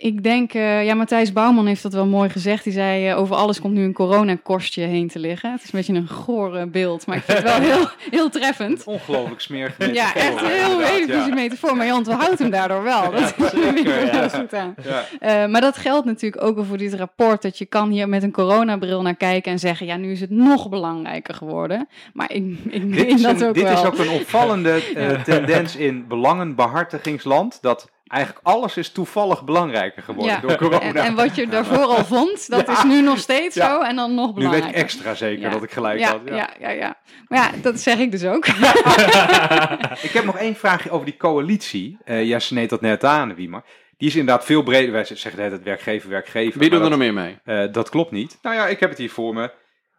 Ik denk, uh, ja, Matthijs Bouwman heeft dat wel mooi gezegd. Die zei, uh, over alles komt nu een coronakostje heen te liggen. Het is een beetje een gore beeld, maar ik vind het wel heel, heel treffend. Ongelooflijk smerig Ja, echt heel hele metafoor. Maar Jan, we houden hem daardoor wel. Dat ja, zeker, ja. goed aan. Ja. Uh, maar dat geldt natuurlijk ook voor dit rapport. Dat je kan hier met een coronabril naar kijken en zeggen, ja, nu is het nog belangrijker geworden. Maar ik, ik meen dat ook dit wel. Dit is ook een opvallende tendens in belangenbehartigingsland. Dat eigenlijk alles is toevallig belangrijker geworden ja. door corona. En, en, wat je daarvoor al vond, dat is nu nog steeds zo en dan nog belangrijker. Nu weet ik extra zeker dat ik gelijk had. Ja. Ja, ja, Maar ja, dat zeg ik dus ook. ik heb nog één vraagje over die coalitie. Uh, ja, ze neemt dat net aan, Wiemer. Die is inderdaad veel breder. Wij zeggen het werkgever, werkgever. Wie doet er nog meer mee? Uh, dat klopt niet. Nou ja, ik heb het hier voor me.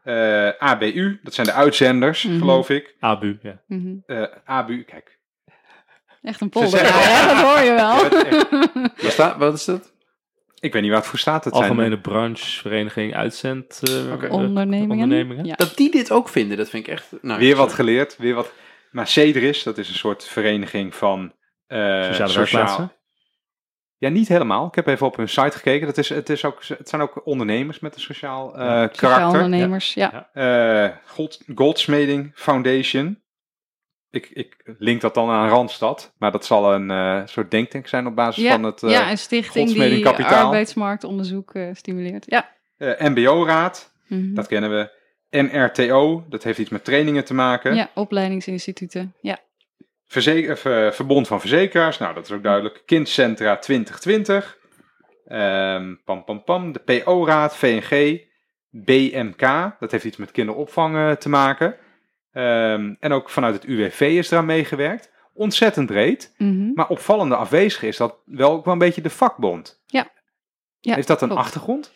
Uh, ABU, dat zijn de uitzenders, mm -hmm. geloof ik. ABU, ja. Mm -hmm. ABU, kijk, Echt een polder, ja, dat hoor je wel. wat, staat, wat is dat? Ik weet niet waar het voor staat. Het Algemene zijn... branchevereniging uitzend uh, okay. ondernemingen. ondernemingen. Ja. Dat die dit ook vinden, dat vind ik echt... Nou, weer wat geleerd, weer wat... Maar CEDRIS, dat is een soort vereniging van... Uh, Sociale sociaal... Ja, niet helemaal. Ik heb even op hun site gekeken. Dat is, het, is ook, het zijn ook ondernemers met een sociaal uh, ja. karakter. Sociaal ondernemers, ja. ja. Uh, Gold, Goldsmeding Foundation ik, ik link dat dan aan Randstad, maar dat zal een uh, soort denktank zijn op basis ja, van het uh, Ja, een stichting die kapitaal. arbeidsmarktonderzoek uh, stimuleert. Ja. MBO-raad, mm -hmm. dat kennen we. NRTO, dat heeft iets met trainingen te maken. Ja, opleidingsinstituten, ja. Verzeker, Verbond van Verzekeraars, nou dat is ook duidelijk. Kindcentra 2020. Um, pam, pam, pam. De PO-raad, VNG. BMK, dat heeft iets met kinderopvang te maken. Um, en ook vanuit het UWV is eraan meegewerkt. Ontzettend breed. Mm -hmm. Maar opvallende afwezig is dat wel ook wel een beetje de vakbond. Ja. ja Heeft dat een klopt. achtergrond?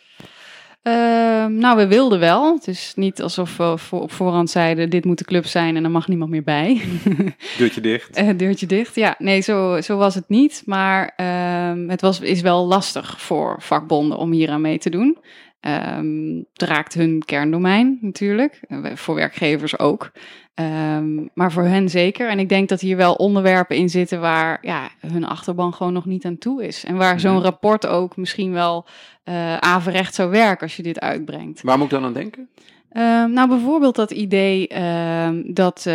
Uh, nou, we wilden wel. Het is niet alsof we voor, op voorhand zeiden: dit moet de club zijn en er mag niemand meer bij. deurtje dicht. Uh, deurtje dicht, ja. Nee, zo, zo was het niet. Maar uh, het was, is wel lastig voor vakbonden om hier aan mee te doen. Um, het raakt hun kerndomein natuurlijk, voor werkgevers ook. Um, maar voor hen zeker. En ik denk dat hier wel onderwerpen in zitten waar ja, hun achterban gewoon nog niet aan toe is. En waar zo'n rapport ook misschien wel uh, averecht zou werken als je dit uitbrengt. Waar moet ik dan aan denken? Uh, nou, bijvoorbeeld dat idee uh, dat uh,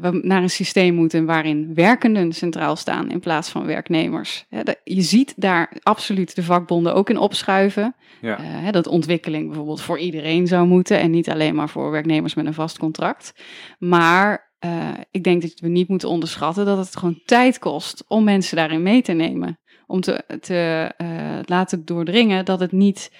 we naar een systeem moeten waarin werkenden centraal staan in plaats van werknemers. je ziet daar absoluut de vakbonden ook in opschuiven. Ja. dat ontwikkeling bijvoorbeeld voor iedereen zou moeten en niet alleen maar voor werknemers met een vast contract. Maar ik denk dat we niet moeten onderschatten dat het gewoon tijd kost om mensen daarin mee te nemen. Om te, te laten doordringen dat het niet.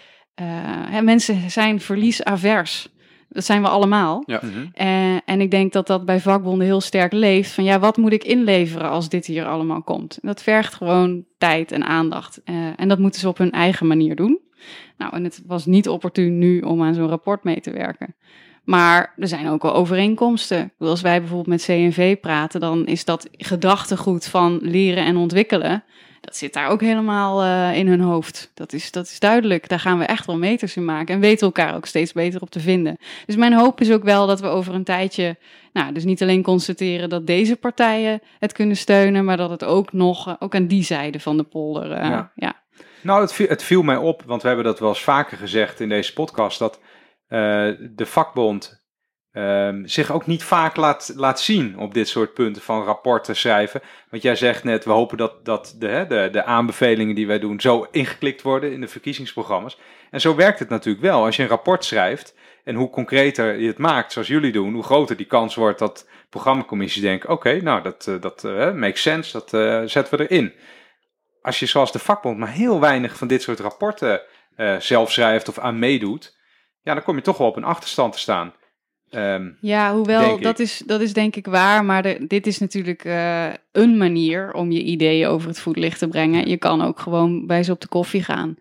mensen zijn verliesavers. Dat zijn we allemaal. Ja. Mhm. Eh, en ik denk dat dat bij vakbonden heel sterk leeft. Van ja, wat moet ik inleveren als dit hier allemaal komt? En dat vergt gewoon tijd en aandacht. Eh, en dat moeten ze op hun eigen manier doen. Nou, en het was niet opportun nu om aan zo'n rapport mee te werken. Maar er zijn ook wel overeenkomsten. Als wij bijvoorbeeld met CNV praten, dan is dat gedachtegoed van leren en ontwikkelen. Dat zit daar ook helemaal eh, in hun hoofd. Dat is, dat is duidelijk. Daar gaan we echt wel meters in maken. En weten elkaar ook steeds beter op te vinden. Dus mijn hoop is ook wel dat we over een tijdje. Nou, dus niet alleen constateren dat deze partijen het kunnen steunen. maar dat het ook nog. eh, ook aan die zijde van de polder. eh, Ja. ja. Nou, het viel, het viel mij op, want we hebben dat wel eens vaker gezegd in deze podcast, dat de vakbond ehm, zich ook niet vaak laat, laat zien op dit soort punten van rapporten schrijven. Want jij zegt net, we hopen dat, dat de, de, de aanbevelingen die wij doen zo ingeklikt worden in de verkiezingsprogramma's. En zo werkt het natuurlijk wel. Als je een rapport schrijft en hoe concreter je het maakt, zoals jullie doen, hoe groter die kans wordt dat programmacommissies denken, oké, nou, dat, eh, dat eh, makes sense, dat eh, zetten we erin als je zoals de vakbond maar heel weinig van dit soort rapporten zelf schrijft of aan meedoet, ja, dan kom je toch wel op een achterstand te staan. Ehm, Ja, hoewel ik. dat is, dat is denk ik waar, maar de- dit is natuurlijk eh, een manier om je ideeën over het voetlicht te brengen. Je kan ook gewoon bij ze op de koffie gaan.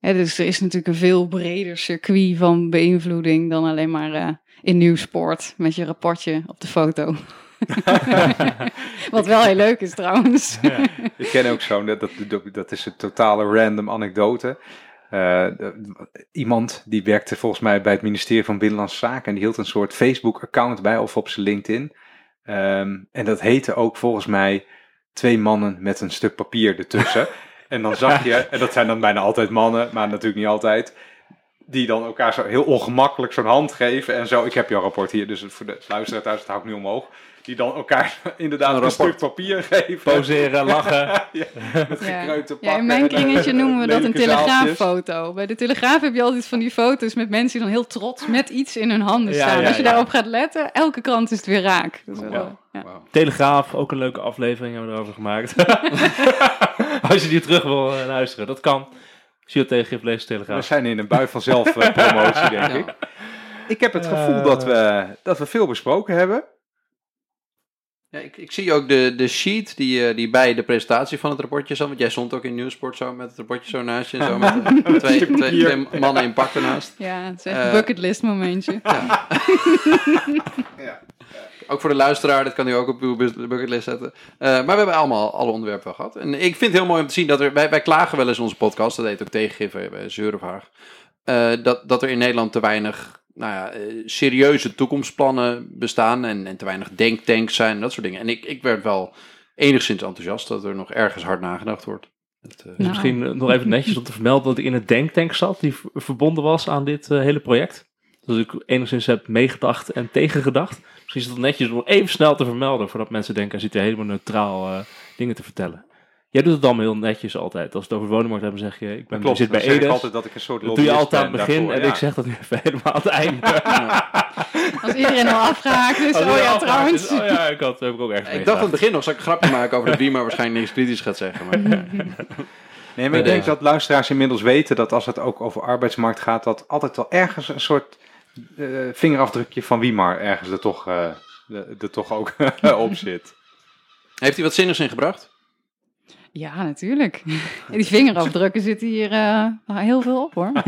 Hè, dus er is natuurlijk een veel breder circuit van beïnvloeding dan alleen maar eh, in nieuwsport met je rapportje op de foto. Wat wel heel leuk is trouwens. ik ken ook zo'n, dat, dat, dat is een totale random anekdote. Eh, de- iemand die werkte volgens mij bij het ministerie van Binnenlandse Zaken en die hield een soort Facebook-account bij of op zijn LinkedIn. Ehm, en dat heette ook volgens mij twee mannen met een stuk papier ertussen. en dan zag je, en dat zijn dan bijna altijd mannen, maar natuurlijk niet altijd, die dan elkaar zo heel ongemakkelijk zo'n hand geven en zo. Ik heb jouw rapport hier, dus voor de luisteraar thuis, het hou ik nu omhoog. Die dan elkaar inderdaad een, Een stuk rapport. papier geven. Poseren, lachen. ja, met Ja. gekreukte pakken. Ja, in mijn en, kringetje eh, noemen we dat een telegraaffoto. Bij de Telegraaf heb je altijd van die foto's met mensen die dan heel trots met iets in hun handen Ja, staan. ja, Als je ja. daarop gaat letten, elke krant is het weer raak. Wauw. Telegraaf, ook een leuke aflevering hebben we erover gemaakt. Als je die terug wil eh, luisteren, dat kan. Als je het tegengeeft, lees de We Telegraaf. zijn in een bui van zelfpromotie, denk Ja. ik. Ik heb het gevoel Eh. dat, we, dat we veel besproken hebben. Ja, ik, ik zie ook de, de sheet die, eh, die bij de presentatie van het rapportje zat. Want jij stond ook in Nieuwsport zo met het rapportje zo naast je. en Zo met twee, twee, mannen in pak ernaast. Ja, het is echt Eh. een bucketlist momentje. Ook voor de luisteraar, dat kan u ook op uw bucketlist zetten. Eh, maar we hebben allemaal alle onderwerpen wel gehad. En ik vind het heel mooi om te zien dat er... Wij, wij klagen wel eens onze podcast, dat heet ook tegengeven bij eh, dat, dat er in Nederland te weinig nou ja, eh, serieuze toekomstplannen bestaan. En, en te weinig denktanks zijn en dat soort dingen. En ik, ik werd wel enigszins enthousiast dat er nog ergens hard nagedacht wordt. Eh, Nou. misschien eh, nog even netjes om te vermelden dat ik in een denktank zat die verbonden was aan dit hele project. Dus ik enigszins heb meegedacht en tegengedacht. Misschien is het netjes om even snel te vermelden voordat mensen denken, hij zit hier helemaal neutraal dingen te vertellen. Jij doet het allemaal heel netjes altijd. Als we het over de woningmarkt hebben, zeg je, ik ben Klopt, zit bij zeg ik Edes. altijd dat ik een soort Dat doe je lobbyist altijd aan het begin daarvoor, en ja. ik zeg dat nu even helemaal aan het einde. Als iedereen al afgehaakt is, Als oh ja, trouwens. dus, oh ja, ik had, heb ik ook ik dacht aan het begin nog, zal ik een grapje maken over dat Wie maar waarschijnlijk niks kritisch gaat zeggen. Maar, Nee, maar ik denk dat luisteraars inmiddels weten dat als het ook over arbeidsmarkt gaat, dat altijd wel ergens een soort eh, vingerafdrukje van Wiemar ergens er toch, eh, er, er toch ook op zit. heeft hij wat zinnigs ingebracht? Ja, natuurlijk. Die vingerafdrukken zitten hier eh, heel veel op hoor.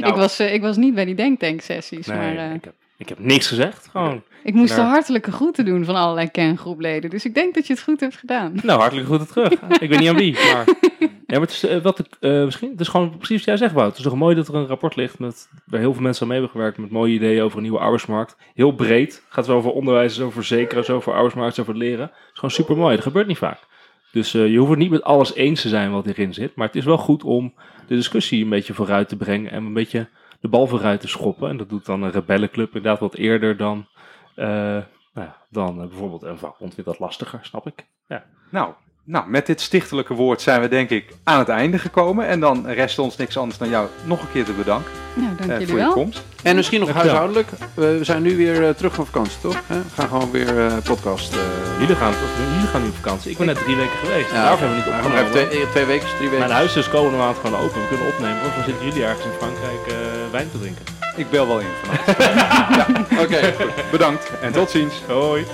Nou, ik, was, eh, ik was niet bij die denktank-sessies, Nee, maar eh, ik, heb, ik heb niks gezegd. Gewoon. ik moest de hartelijke groeten doen van allerlei kerngroepleden. Dus ik denk dat je het goed hebt gedaan. Nou, hartelijk goed terug. ik weet niet aan wie, maar... Ja, maar het is, eh, wat ik, eh, misschien, het is gewoon precies wat jij zegt, Wout. Het is toch mooi dat er een rapport ligt met, waar heel veel mensen aan mee hebben gewerkt met mooie ideeën over een nieuwe arbeidsmarkt. Heel breed. Gaat zo over onderwijs, over verzekeren, zo over arbeidsmarkt, zo over leren. Het is gewoon super mooi. Dat gebeurt niet vaak. Dus eh, je hoeft het niet met alles eens te zijn wat hierin zit. Maar het is wel goed om de discussie een beetje vooruit te brengen en een beetje de bal vooruit te schoppen. En dat doet dan een rebellenclub inderdaad wat eerder dan, eh, nou ja, dan eh, bijvoorbeeld een vakbond vindt dat lastiger, snap ik. Ja. Nou, nou, met dit stichtelijke woord zijn we denk ik aan het einde gekomen. En dan rest ons niks anders dan jou nog een keer te bedanken Nou, dank jullie voor je wel. komst. En misschien nog huishoudelijk. We zijn nu weer eh, terug van vakantie, toch? Hè? We gaan gewoon weer eh, podcast. eh, Jullie gaan, jullie gaan nu op vakantie. Ik ben net drie weken geweest. ja, Daarvoor hebben we niet opgenomen. even twee, twee weken, drie weken. Mijn huis is komende maand gewoon open. We kunnen opnemen. Of dan zitten jullie ergens in Frankrijk eh, wijn te drinken. Ik bel wel in vanavond. Oké. Bedankt en tot ziens. Hoi.